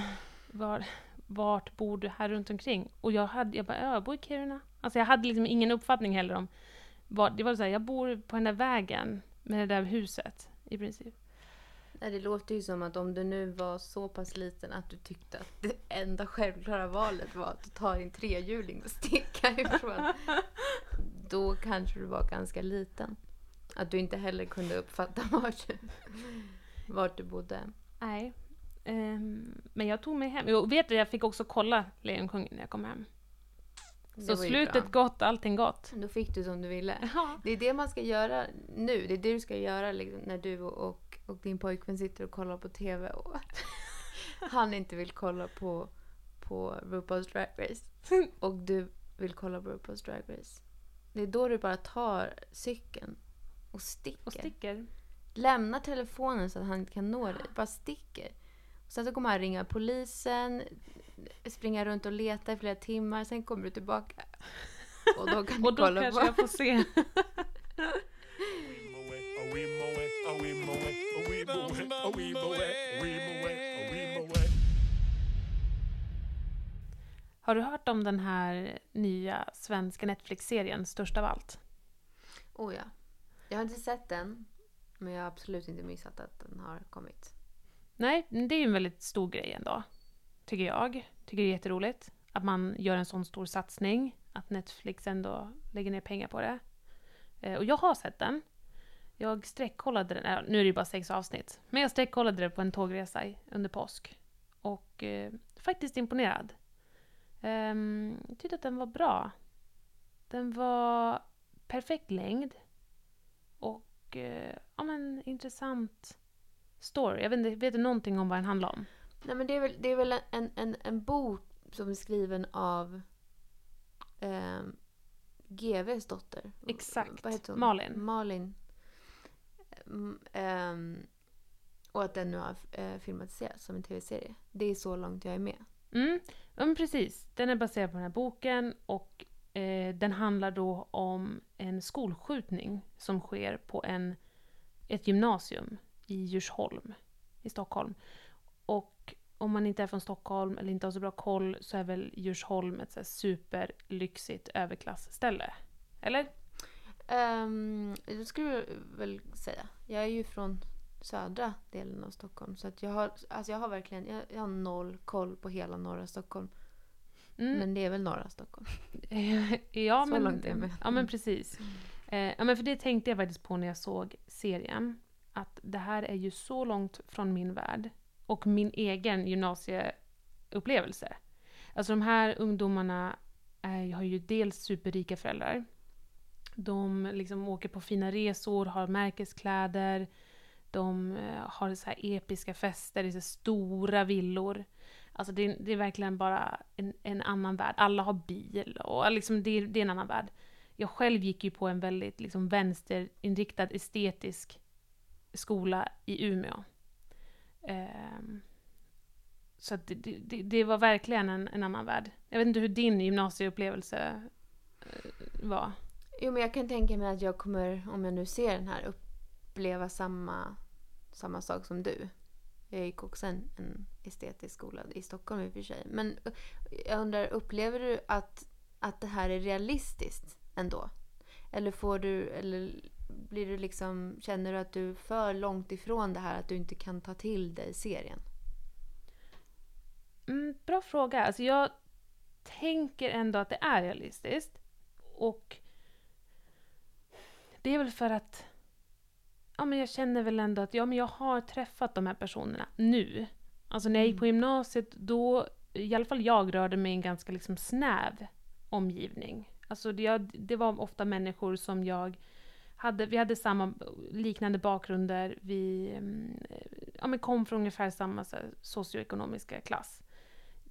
var, vart bor du här runt omkring? Och jag, hade, jag bara, jag bor i Kiruna. Alltså jag hade liksom ingen uppfattning heller om var, det var så här, jag bor på den där vägen med det där huset i princip. Nej, det låter ju som att om du nu var så pass liten att du tyckte att det enda självklara valet var att ta din trehjuling och sticka ifrån. Då kanske du var ganska liten. Att du inte heller kunde uppfatta vart du, vart du bodde. Nej. Ehm, men jag tog mig hem. Jo, vet du, jag fick också kolla Lejonkungen när jag kom hem. Så slutet bra. gott, allting gott. Då fick du som du ville. Ja. Det är det man ska göra nu. Det är det du ska göra liksom, när du och, och din pojkvän sitter och kollar på TV och han inte vill kolla på, på RuPaul's Drag Race och du vill kolla på RuPaul's Drag Race. Det är då du bara tar cykeln och sticker. Och sticker. Lämnar telefonen så att han inte kan nå dig. Bara sticker. Och sen så kommer han ringa polisen, springa runt och leta i flera timmar. Sen kommer du tillbaka. Och då kan du Och då kolla kanske på... jag får se. Har du hört om den här nya svenska Netflix-serien Störst av allt? Oh ja. Jag har inte sett den. Men jag har absolut inte missat att den har kommit. Nej, det är ju en väldigt stor grej ändå. Tycker jag. Tycker det är jätteroligt. Att man gör en sån stor satsning. Att Netflix ändå lägger ner pengar på det. Eh, och jag har sett den. Jag sträckkollade den, äh, nu är det ju bara sex avsnitt. Men jag sträckkollade det på en tågresa under påsk. Och eh, faktiskt imponerad. Um, jag tyckte att den var bra. Den var perfekt längd. Och eh, ja men intressant story. Jag vet inte, vet du någonting om vad den handlar om? Nej men det är väl, det är väl en, en, en bok som är skriven av ehm, GVs dotter. Exakt. Vad heter hon? Malin. Malin. Ehm, och att den nu har eh, filmatiserats som en tv-serie. Det är så långt jag är med. Mm, ja, men precis. Den är baserad på den här boken och eh, den handlar då om en skolskjutning som sker på en, ett gymnasium i Djursholm i Stockholm. Och om man inte är från Stockholm eller inte har så bra koll så är väl Djursholm ett så här superlyxigt överklassställe? Eller? Um, det skulle jag väl säga. Jag är ju från södra delen av Stockholm. Så att jag, har, alltså jag har verkligen jag, jag har noll koll på hela norra Stockholm. Mm. Men det är väl norra Stockholm. ja, Så men, långt är med. Ja, men precis. Eh, ja, men för det tänkte jag faktiskt på när jag såg serien. Att det här är ju så långt från min värld och min egen gymnasieupplevelse. Alltså de här ungdomarna är, har ju dels superrika föräldrar. De liksom åker på fina resor, har märkeskläder. De eh, har så här episka fester i så stora villor. Alltså det, det är verkligen bara en, en annan värld. Alla har bil och liksom det, det är en annan värld. Jag själv gick ju på en väldigt liksom vänsterinriktad estetisk skola i Umeå. Ehm, så att det, det, det var verkligen en, en annan värld. Jag vet inte hur din gymnasieupplevelse eh, var. Jo men jag kan tänka mig att jag kommer, om jag nu ser den här, uppleva samma, samma sak som du. Jag gick också en, en estetisk skola i Stockholm i och för sig. Men eh, jag undrar, upplever du att, att det här är realistiskt ändå? Eller får du, eller blir du liksom, känner du att du är för långt ifrån det här att du inte kan ta till dig serien? Mm, bra fråga. Alltså jag tänker ändå att det är realistiskt. Och det är väl för att ja, men jag känner väl ändå att ja, men jag har träffat de här personerna nu. Alltså när jag gick på gymnasiet, då, i alla fall jag rörde mig i en ganska liksom snäv omgivning. Alltså det, jag, det var ofta människor som jag hade, vi hade samma liknande bakgrunder, vi mm, ja, men kom från ungefär samma så här, socioekonomiska klass.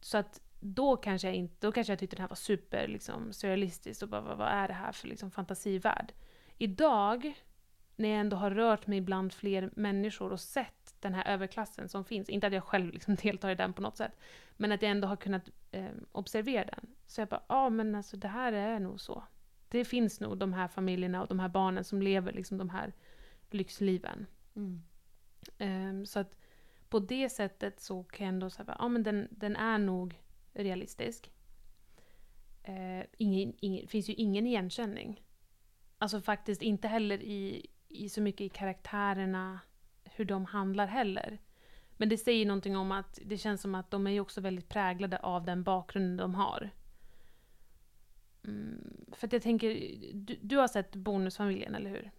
Så att då kanske jag inte, då kanske jag tyckte det här var super liksom, surrealistiskt och bara vad, vad är det här för liksom, fantasivärld? Idag, när jag ändå har rört mig bland fler människor och sett den här överklassen som finns, inte att jag själv liksom deltar i den på något sätt, men att jag ändå har kunnat eh, observera den. Så jag bara, ja ah, men alltså det här är nog så. Det finns nog de här familjerna och de här barnen som lever liksom de här lyxliven. Ehm, så att på det sättet så kan jag ändå säga ja, men den, den är nog realistisk. Uh, ingen, ingen, finns ju ingen igenkänning. Alltså faktiskt inte heller i, i så mycket i karaktärerna, hur de handlar heller. Men det säger någonting om att det känns som att de är ju också väldigt präglade av den bakgrunden de har. Mm, för att jag tänker, du, du har sett Bonusfamiljen, eller hur?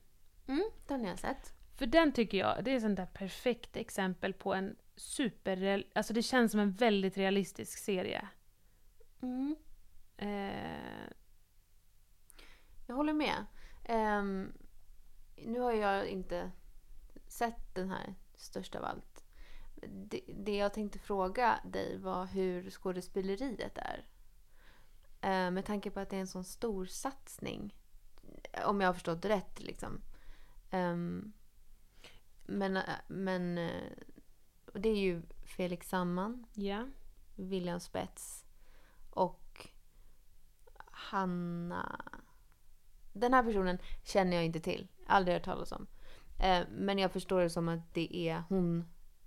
Mm, den har jag sett. För den tycker jag, det är ett sånt där perfekt exempel på en super... Alltså det känns som en väldigt realistisk serie. Mm. Eh, Jag håller med. Ehm, nu har jag inte sett den här störst av allt. Det, det jag tänkte fråga dig var hur skådespeleriet är. Ehm, med tanke på att det är en sån stor satsning. Om jag har förstått rätt liksom. Ehm, men eh, men eh, det är ju Felix Sandman, ja. William Spets och Hanna... Den här personen känner jag inte till. Aldrig hört talas om. Eh, men jag förstår det som att det är hon...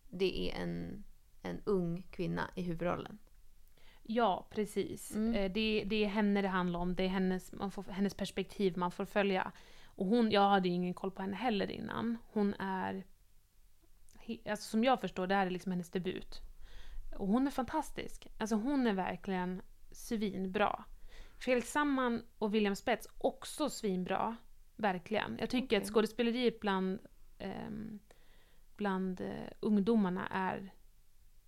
Det är en, en ung kvinna i huvudrollen. Ja, precis. Mm. Eh, Det, det är henne det handlar om, det är hennes, man får, hennes perspektiv man får följa. Och hon, jag hade ju ingen koll på henne heller innan. Hon är, alltså som jag förstår, det här är liksom hennes debut. Och hon är fantastisk. Alltså hon är verkligen svinbra. Felix Sandman och William Spets, också svinbra. Verkligen. Jag tycker Okej. att skådespeleriet bland, ehm, bland eh, ungdomarna är,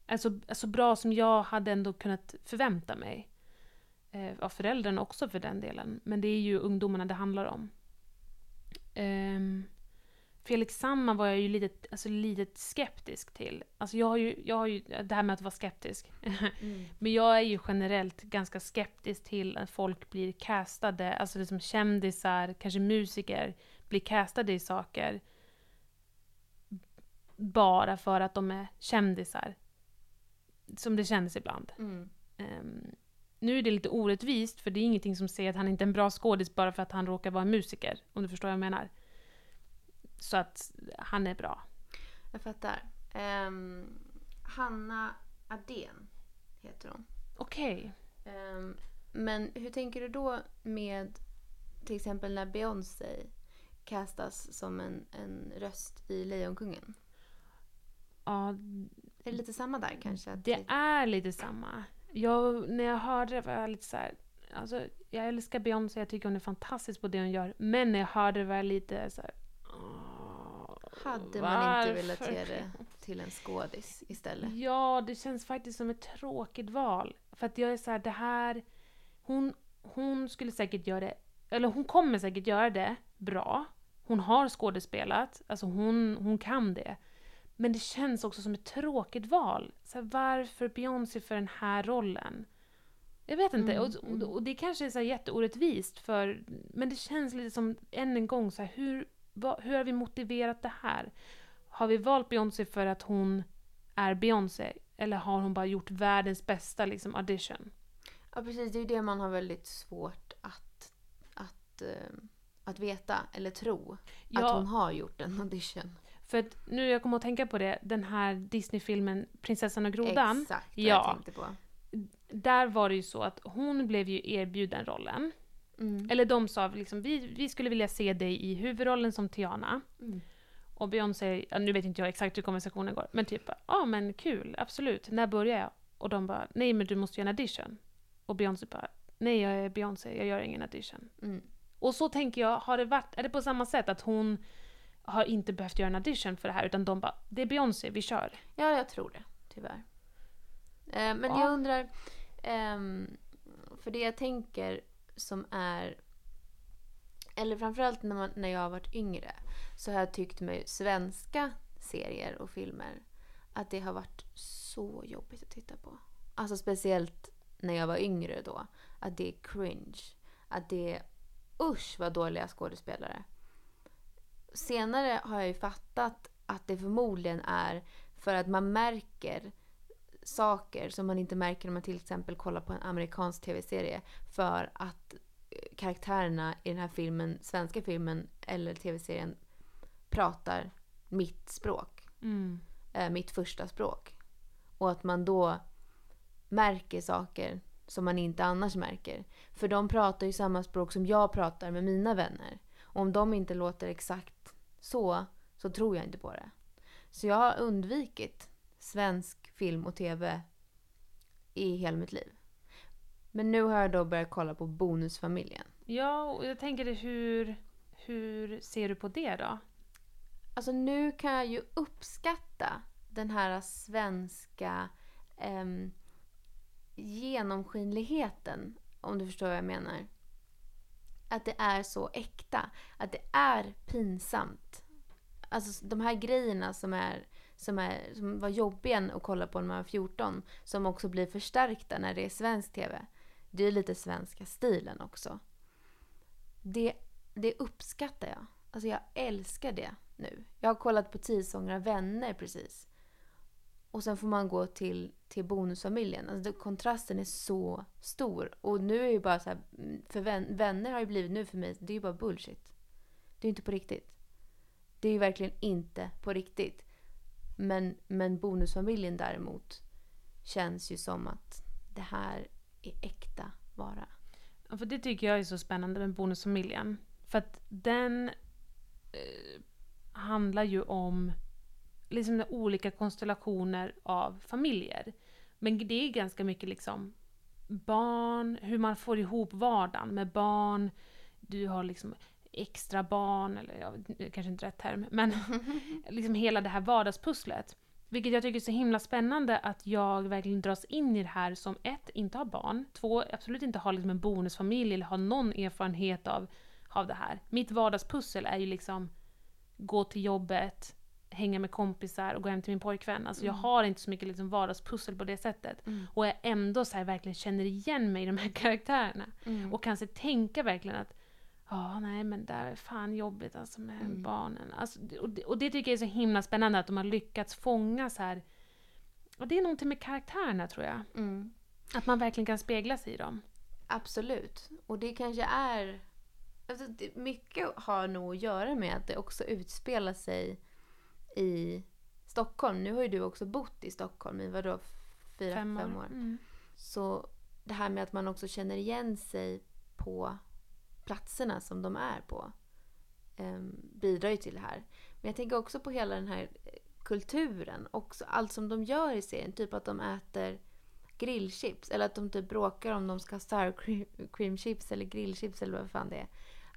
är så, är så bra som jag hade ändå kunnat förvänta mig. Eh, av föräldrarna också för den delen. Men det är ju ungdomarna det handlar om. Ehm, Felix Sandman var jag ju lite, alltså, lite skeptisk till. Alltså jag har ju, jag har ju, det här med att vara skeptisk. Mm. Men jag är ju generellt ganska skeptisk till att folk blir castade, alltså liksom kändisar, kanske musiker, blir castade i saker bara för att de är kändisar. Som det känns ibland. Mm. Ehm, nu är det lite orättvist, för det är ingenting som säger att han inte är en bra skådis bara för att han råkar vara musiker, om du förstår vad jag menar. Så att han är bra. Jag fattar. Ehm, Hanna Adén heter hon. Okej. Ehm, men hur tänker du då med till exempel när Beyoncé castas som en, en röst i Lejonkungen? Ja, Är det lite samma där kanske? Det är lite samma. Jag, när jag hörde det var jag lite så här, alltså, jag älskar Beyoncé, jag tycker hon är fantastisk på det hon gör. Men när jag hörde det var jag lite så här, "Åh, Hade man inte velat varför?" ge det till en skådis istället? Ja, det känns faktiskt som ett tråkigt val. För att jag är så här, det här... Hon, hon skulle säkert göra det, eller hon kommer säkert göra det bra. Hon har skådespelat, alltså hon, hon kan det. Men det känns också som ett tråkigt val. Så här, varför Beyoncé för den här rollen? Jag vet inte, Mm, och, mm. och, och det kanske är så jätteorättvist, för, men det känns lite som, än en gång, så här, hur, hur har vi motiverat det här? Har vi valt Beyoncé för att hon är Beyoncé? Eller har hon bara gjort världens bästa liksom, audition? Ja precis, det är ju det man har väldigt svårt att, att, ehm, att veta eller tro. Att hon har gjort en audition. För att nu jag kommer att tänka på det, den här Disney-filmen Prinsessan och grodan. Exakt vad Ja. jag tänkte på. Där var det ju så att hon blev ju erbjuden rollen. Mm. Eller de sa liksom, vi, vi skulle vilja se dig i huvudrollen som Tiana. Mm. Och Beyoncé, ja, nu vet inte jag exakt hur konversationen går, men typ ja ah, men kul, absolut, när börjar jag? Och de bara, nej men du måste göra en audition. Och Beyoncé bara, nej jag är Beyoncé, jag gör ingen audition. Mm. Och så tänker jag, har det varit, är det på samma sätt att hon har inte behövt göra en audition för det här, utan de bara, det är Beyoncé, vi kör. Ja, jag tror det. Tyvärr. Eh, men Ja. jag undrar... ehm, för det jag tänker som är... Eller framförallt när, man, när jag har varit yngre så har jag tyckt med svenska serier och filmer att det har varit så jobbigt att titta på. Alltså speciellt när jag var yngre då. Att det är cringe. Att det är... Usch vad dåliga skådespelare. Senare har jag ju fattat att det förmodligen är för att man märker saker som man inte märker när man till exempel kollar på en amerikansk tv-serie. För att eh, karaktärerna i den här filmen, svenska filmen eller tv-serien pratar mitt språk. Mm. Eh, mitt första språk. Och att man då märker saker som man inte annars märker. För de pratar ju samma språk som jag pratar med mina vänner. Och om de inte låter exakt så, så tror jag inte på det. Så jag har undvikit svensk film och tv i hela mitt liv. Men nu har jag då börjat kolla på Bonusfamiljen. Ja, och jag tänker hur, hur ser du på det då? Alltså nu kan jag ju uppskatta den här svenska ehm, genomskinligheten, om du förstår vad jag menar. Att det är så äkta. Att det är pinsamt. Alltså de här grejerna som, är, som, är, som var jobbiga att kolla på när man var 14, som också blir förstärkta när det är svensk tv. Det är lite svenska stilen också. Det, det uppskattar jag. Alltså jag älskar det nu. Jag har kollat på Tisångra vänner precis. Och sen får man gå till, till bonusfamiljen. Alltså kontrasten är så stor. Och nu är ju bara så här, för vän, vänner har ju blivit nu för mig, det är ju bara bullshit. Det är ju inte på riktigt. Det är ju verkligen inte på riktigt. Men, men bonusfamiljen däremot känns ju som att det här är äkta vara? Ja, för det tycker jag är så spännande med Bonusfamiljen. För att den eh, handlar ju om liksom olika konstellationer av familjer. Men det är ganska mycket liksom barn, hur man får ihop vardagen med barn. Du har liksom extra barn, eller ja, kanske inte rätt term, men liksom hela det här vardagspusslet. Vilket jag tycker är så himla spännande att jag verkligen dras in i det här som ett, inte har barn, två, absolut inte har liksom en bonusfamilj eller har någon erfarenhet av, av det här. Mitt vardagspussel är ju liksom gå till jobbet, hänga med kompisar och gå hem till min pojkvän. Alltså jag Mm. har inte så mycket liksom vardagspussel på det sättet. Mm. Och jag ändå så här verkligen känner igen mig i de här karaktärerna. Mm. Och kanske tänka verkligen att Ja, nej men det är fan jobbigt alltså med Mm. barnen. Alltså, och, det, och det tycker jag är så himla spännande att de har lyckats fånga så här. Och det är någonting med karaktärerna tror jag. Mm. Att man verkligen kan spegla sig i dem. Absolut. Och det kanske är... Alltså, det, mycket har nog att göra med att det också utspelar sig i Stockholm. Nu har ju du också bott i Stockholm i vadå? Fyra, fem, år. Mm. Så det här med att man också känner igen sig på platserna som de är på eh, bidrar ju till det här. Men jag tänker också på hela den här kulturen. Också allt som de gör i serien. Typ att de äter grillchips. Eller att de typ bråkar om de ska ha sour cream-chips eller grillchips eller vad fan det är.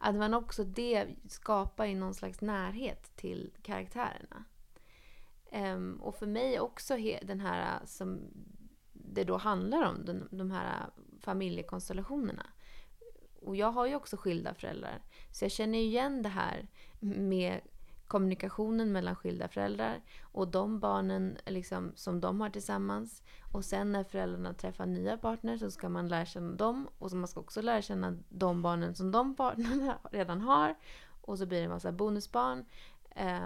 Att man också det skapar ju någon slags närhet till karaktärerna. Um, och för mig också he, den här som det då handlar om, den, de här familjekonstellationerna. Och jag har ju också skilda föräldrar. Så jag känner ju igen det här med kommunikationen mellan skilda föräldrar och de barnen liksom, som de har tillsammans. Och sen när föräldrarna träffar nya partner så ska man lära känna dem och så man ska också lära känna de barnen som de partnerna redan har. Och så blir det en massa bonusbarn.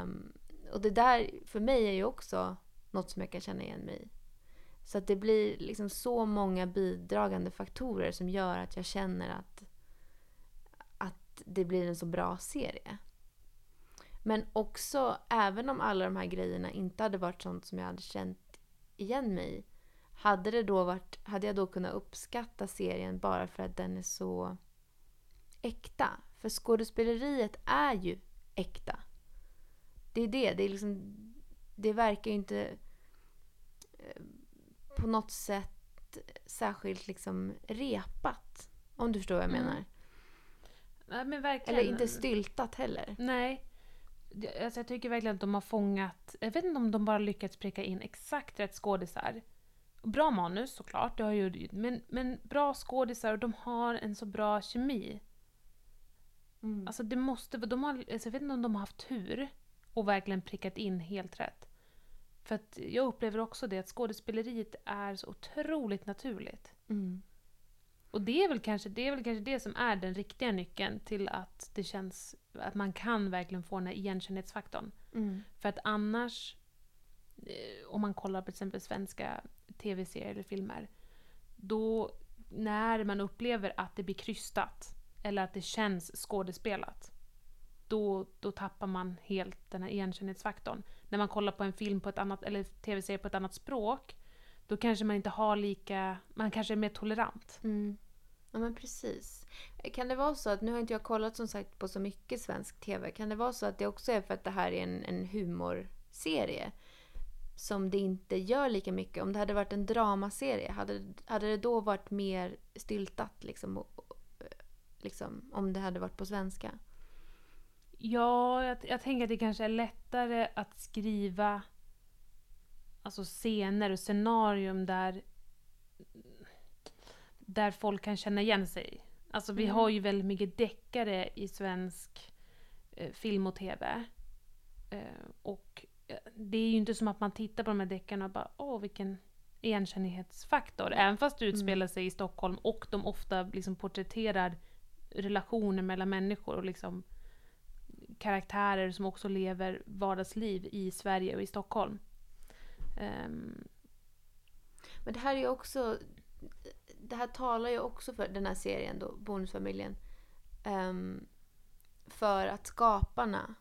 Um, och det där för mig är ju också något som jag kan känna igen mig i. Så att det blir liksom så många bidragande faktorer som gör att jag känner att, att det blir en så bra serie. Men också, även om alla de här grejerna inte hade varit sånt som jag hade känt igen mig i, hade, det då varit, hade jag då kunnat uppskatta serien bara för att den är så äkta. För skådespeleriet är ju äkta. Det är det. Det, är liksom, det verkar ju inte eh, på något sätt särskilt liksom repat. Om du förstår vad jag Mm. menar. Nej, men verkligen. Eller inte styltat heller. Nej. Alltså jag tycker verkligen att de har fångat, jag vet inte om de bara lyckats pricka in exakt rätt skådisar. Bra manus såklart, det har ju, men, men bra skådisar och de har en så bra kemi. Mm. Alltså det måste, de har, alltså jag vet inte om de har haft tur och verkligen prickat in helt rätt. För att jag upplever också det att skådespeleriet är så otroligt naturligt. Mm. Och det är, väl kanske, det är väl kanske det som är den riktiga nyckeln till att det känns att man kan verkligen få den här igenkännlighetsfaktorn. Mm. För att annars, eh, om man kollar på till exempel svenska tv-serier eller filmer, då när man upplever att det blir krystat eller att det känns skådespelat, då, då tappar man helt den här igenkännlighetsfaktorn. När man kollar på en film på ett annat, eller tv-serie på ett annat språk, då kanske man inte har lika, man kanske är mer tolerant. Mm. Ja men precis. Kan det vara så att, nu har inte jag kollat som sagt på så mycket svensk TV, kan det vara så att det också är för att det här är en, en humorserie? Som det inte gör lika mycket. Om det hade varit en dramaserie, hade, hade det då varit mer styltat liksom? Och, liksom om det hade varit på svenska? Ja, jag, jag tänker att det kanske är lättare att skriva alltså scener och scenarium där, där folk kan känna igen sig. Alltså vi Mm. har ju väldigt mycket deckare i svensk eh, film och tv. Eh, och eh, det är ju inte som att man tittar på de här deckarna och bara åh vilken igenkännlighetsfaktor. Även fast det utspelar sig i Stockholm och de ofta liksom porträtterar relationer mellan människor och liksom karaktärer som också lever vardagsliv i Sverige och i Stockholm. Ehm, Men det här är ju också... Det här talar ju också för den här serien då, Bonusfamiljen. ehm, för att skaparna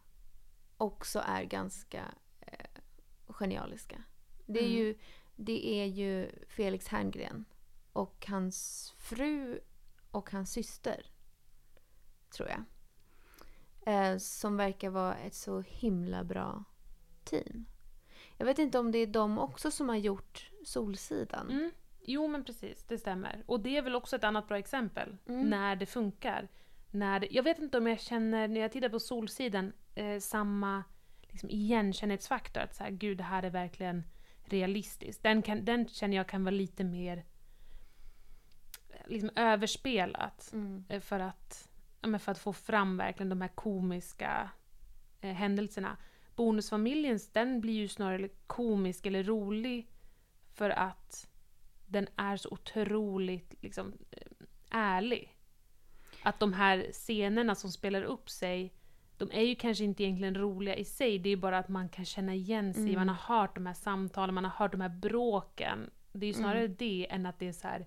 också är ganska eh, genialiska. Det är, Mm. ju, det är ju Felix Herngren och hans fru och hans syster. Tror jag. Eh, som verkar vara ett så himla bra team. Jag vet inte om det är de också som har gjort Solsidan. Mm. Jo men precis, det stämmer. Och det är väl också ett annat bra exempel. Mm. När det funkar. När det, jag vet inte om jag känner, när jag tittar på Solsidan, eh, samma liksom, igenkänlighetsfaktor. Att så här, gud det här är verkligen realistiskt. Den, kan, den känner jag kan vara lite mer liksom, överspelat. Mm. eh, För att, ja, för att få fram verkligen de här komiska eh, händelserna. Bonusfamiljens, den blir ju snarare komisk eller rolig för att den är så otroligt liksom, eh, ärlig. Att de här scenerna som spelar upp sig, de är ju kanske inte egentligen roliga i sig, det är ju bara att man kan känna igen sig, Mm. man har hört de här samtalen, man har hört de här bråken. Det är ju snarare Mm. det än att det är så här,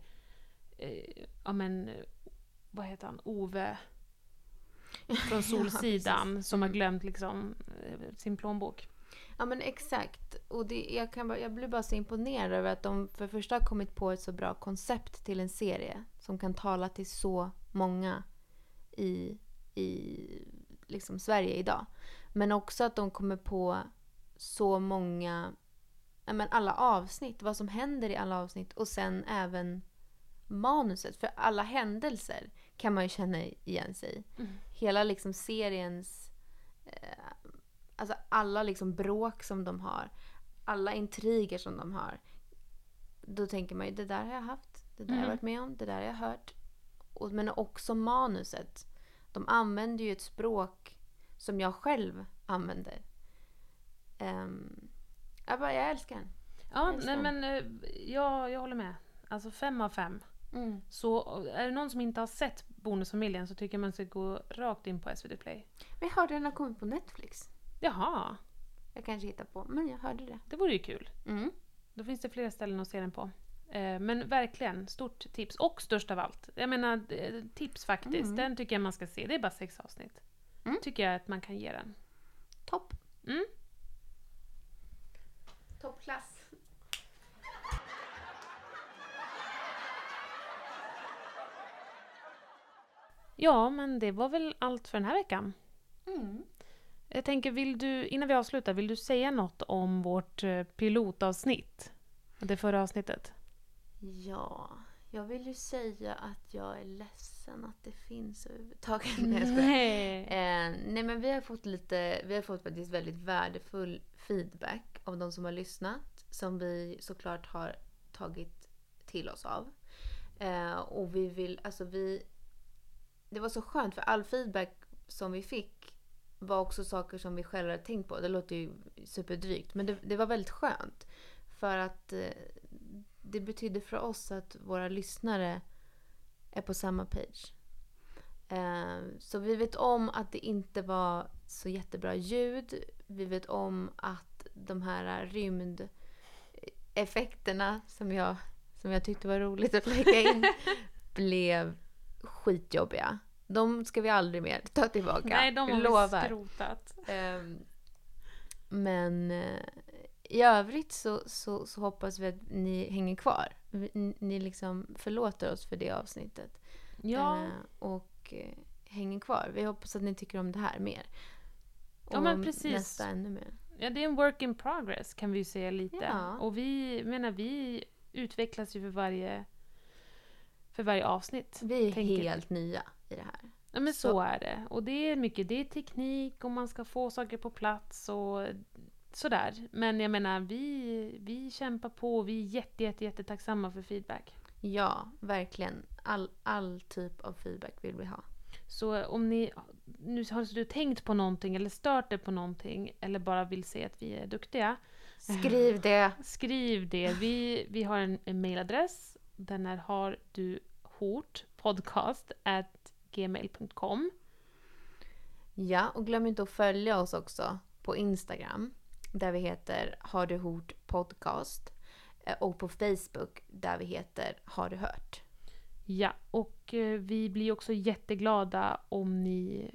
eh, ja men, vad heter han, Ove från Solsidan som har Mm. glömt liksom eh, sin plånbok. Ja men exakt. Och det, jag, kan, bara- jag blir bara så imponerad över att de för första har kommit på ett så bra koncept till en serie. Som kan tala till så många i, i liksom Sverige idag. Men också att de kommer på så många, men alla avsnitt. Vad som händer i alla avsnitt. Och sen även manuset. För alla händelser kan man ju känna igen sig i. Mm. Hela liksom seriens eh, alltså alla liksom bråk som de har, alla intriger som de har. Då tänker man ju, det där har jag haft, det där har jag Mm. varit med om, det där har jag hört. Och, men också manuset. De använder ju ett språk som jag själv använder. Um, jag, bara, jag älskar den. Ja, Jag nej ser. men eh, jag, jag håller med. Alltså fem av fem. Så är det någon som inte har sett Bonusfamiljen så tycker jag man ska gå rakt in på SVT Play. Men jag hörde den har kommit på Netflix. Jaha, Jag kanske hittar på, men jag hörde det. det vore ju kul. Mm. Då finns det flera ställen att se den på. Eh, Men verkligen, stort tips. Och störst av allt. Jag menar, eh, tips faktiskt. Mm. Den tycker jag man ska se. Det är bara sex avsnitt. Mm. Tycker jag att man kan ge den. Topp. Mm. Toppklass. Ja, men det var väl allt för den här veckan. Mm. Jag tänker, vill du, innan vi avslutar, vill du säga något om vårt eh, pilotavsnitt? Det förra avsnittet. Ja, jag vill ju säga att jag är ledsen att det finns överhuvudtaget. Nej. Eh, nej men vi har fått lite, vi har fått faktiskt väldigt värdefull feedback av de som har lyssnat. Som vi såklart har tagit till oss av. Eh, och vi vill, alltså vi... Det var så skönt för all feedback som vi fick var också saker som vi själva hade tänkt på. Det låter ju superdrygt men det, det var väldigt skönt. För att eh, det betyder för oss att våra lyssnare är på samma page. Eh, Så vi vet om att det inte var så jättebra ljud. Vi vet om att de här rymdeffekterna som jag, som jag tyckte var roligt att lägga in blev skitjobbiga. De ska vi aldrig mer ta tillbaka. Nej, de har vi skrotat. Ehm, Men eh, i övrigt så, så, så hoppas vi att ni hänger kvar. Ni, ni liksom förlåter oss för det avsnittet. Ja, Eh, och eh, hänger kvar. Vi hoppas att ni tycker om det här mer. Ja, men precis. nästa ännu mer. ja, det är en work in progress kan vi ju säga lite. Ja. Och vi menar, vi utvecklas ju för varje, för varje avsnitt. Vi är helt nya i det här. Ja men så, Så- är det. Och det är mycket, det är teknik och man ska få saker på plats och sådär. Men jag menar, vi, vi kämpar på och vi är jätte, jätte, jättetacksamma för feedback. Ja, verkligen. All, all typ av feedback vill vi ha. Så om ni nu har du tänkt på någonting eller stört er på någonting eller bara vill se att vi är duktiga, Skriv det. skriv det. Vi, vi har en, en mailadress. Den är har du hort podcast at gmail.com. Ja, och glöm inte att följa oss också på Instagram. Där vi heter Har du hört podcast. Eh, Och på Facebook där vi heter Har du hört. Ja, och eh, vi blir också jätteglada om ni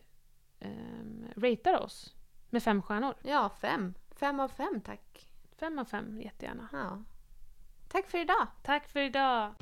um, ratear oss med fem stjärnor. Ja, fem. Fem av fem tack. Fem av fem, jättegärna. Ja. Tack för idag. Tack för idag!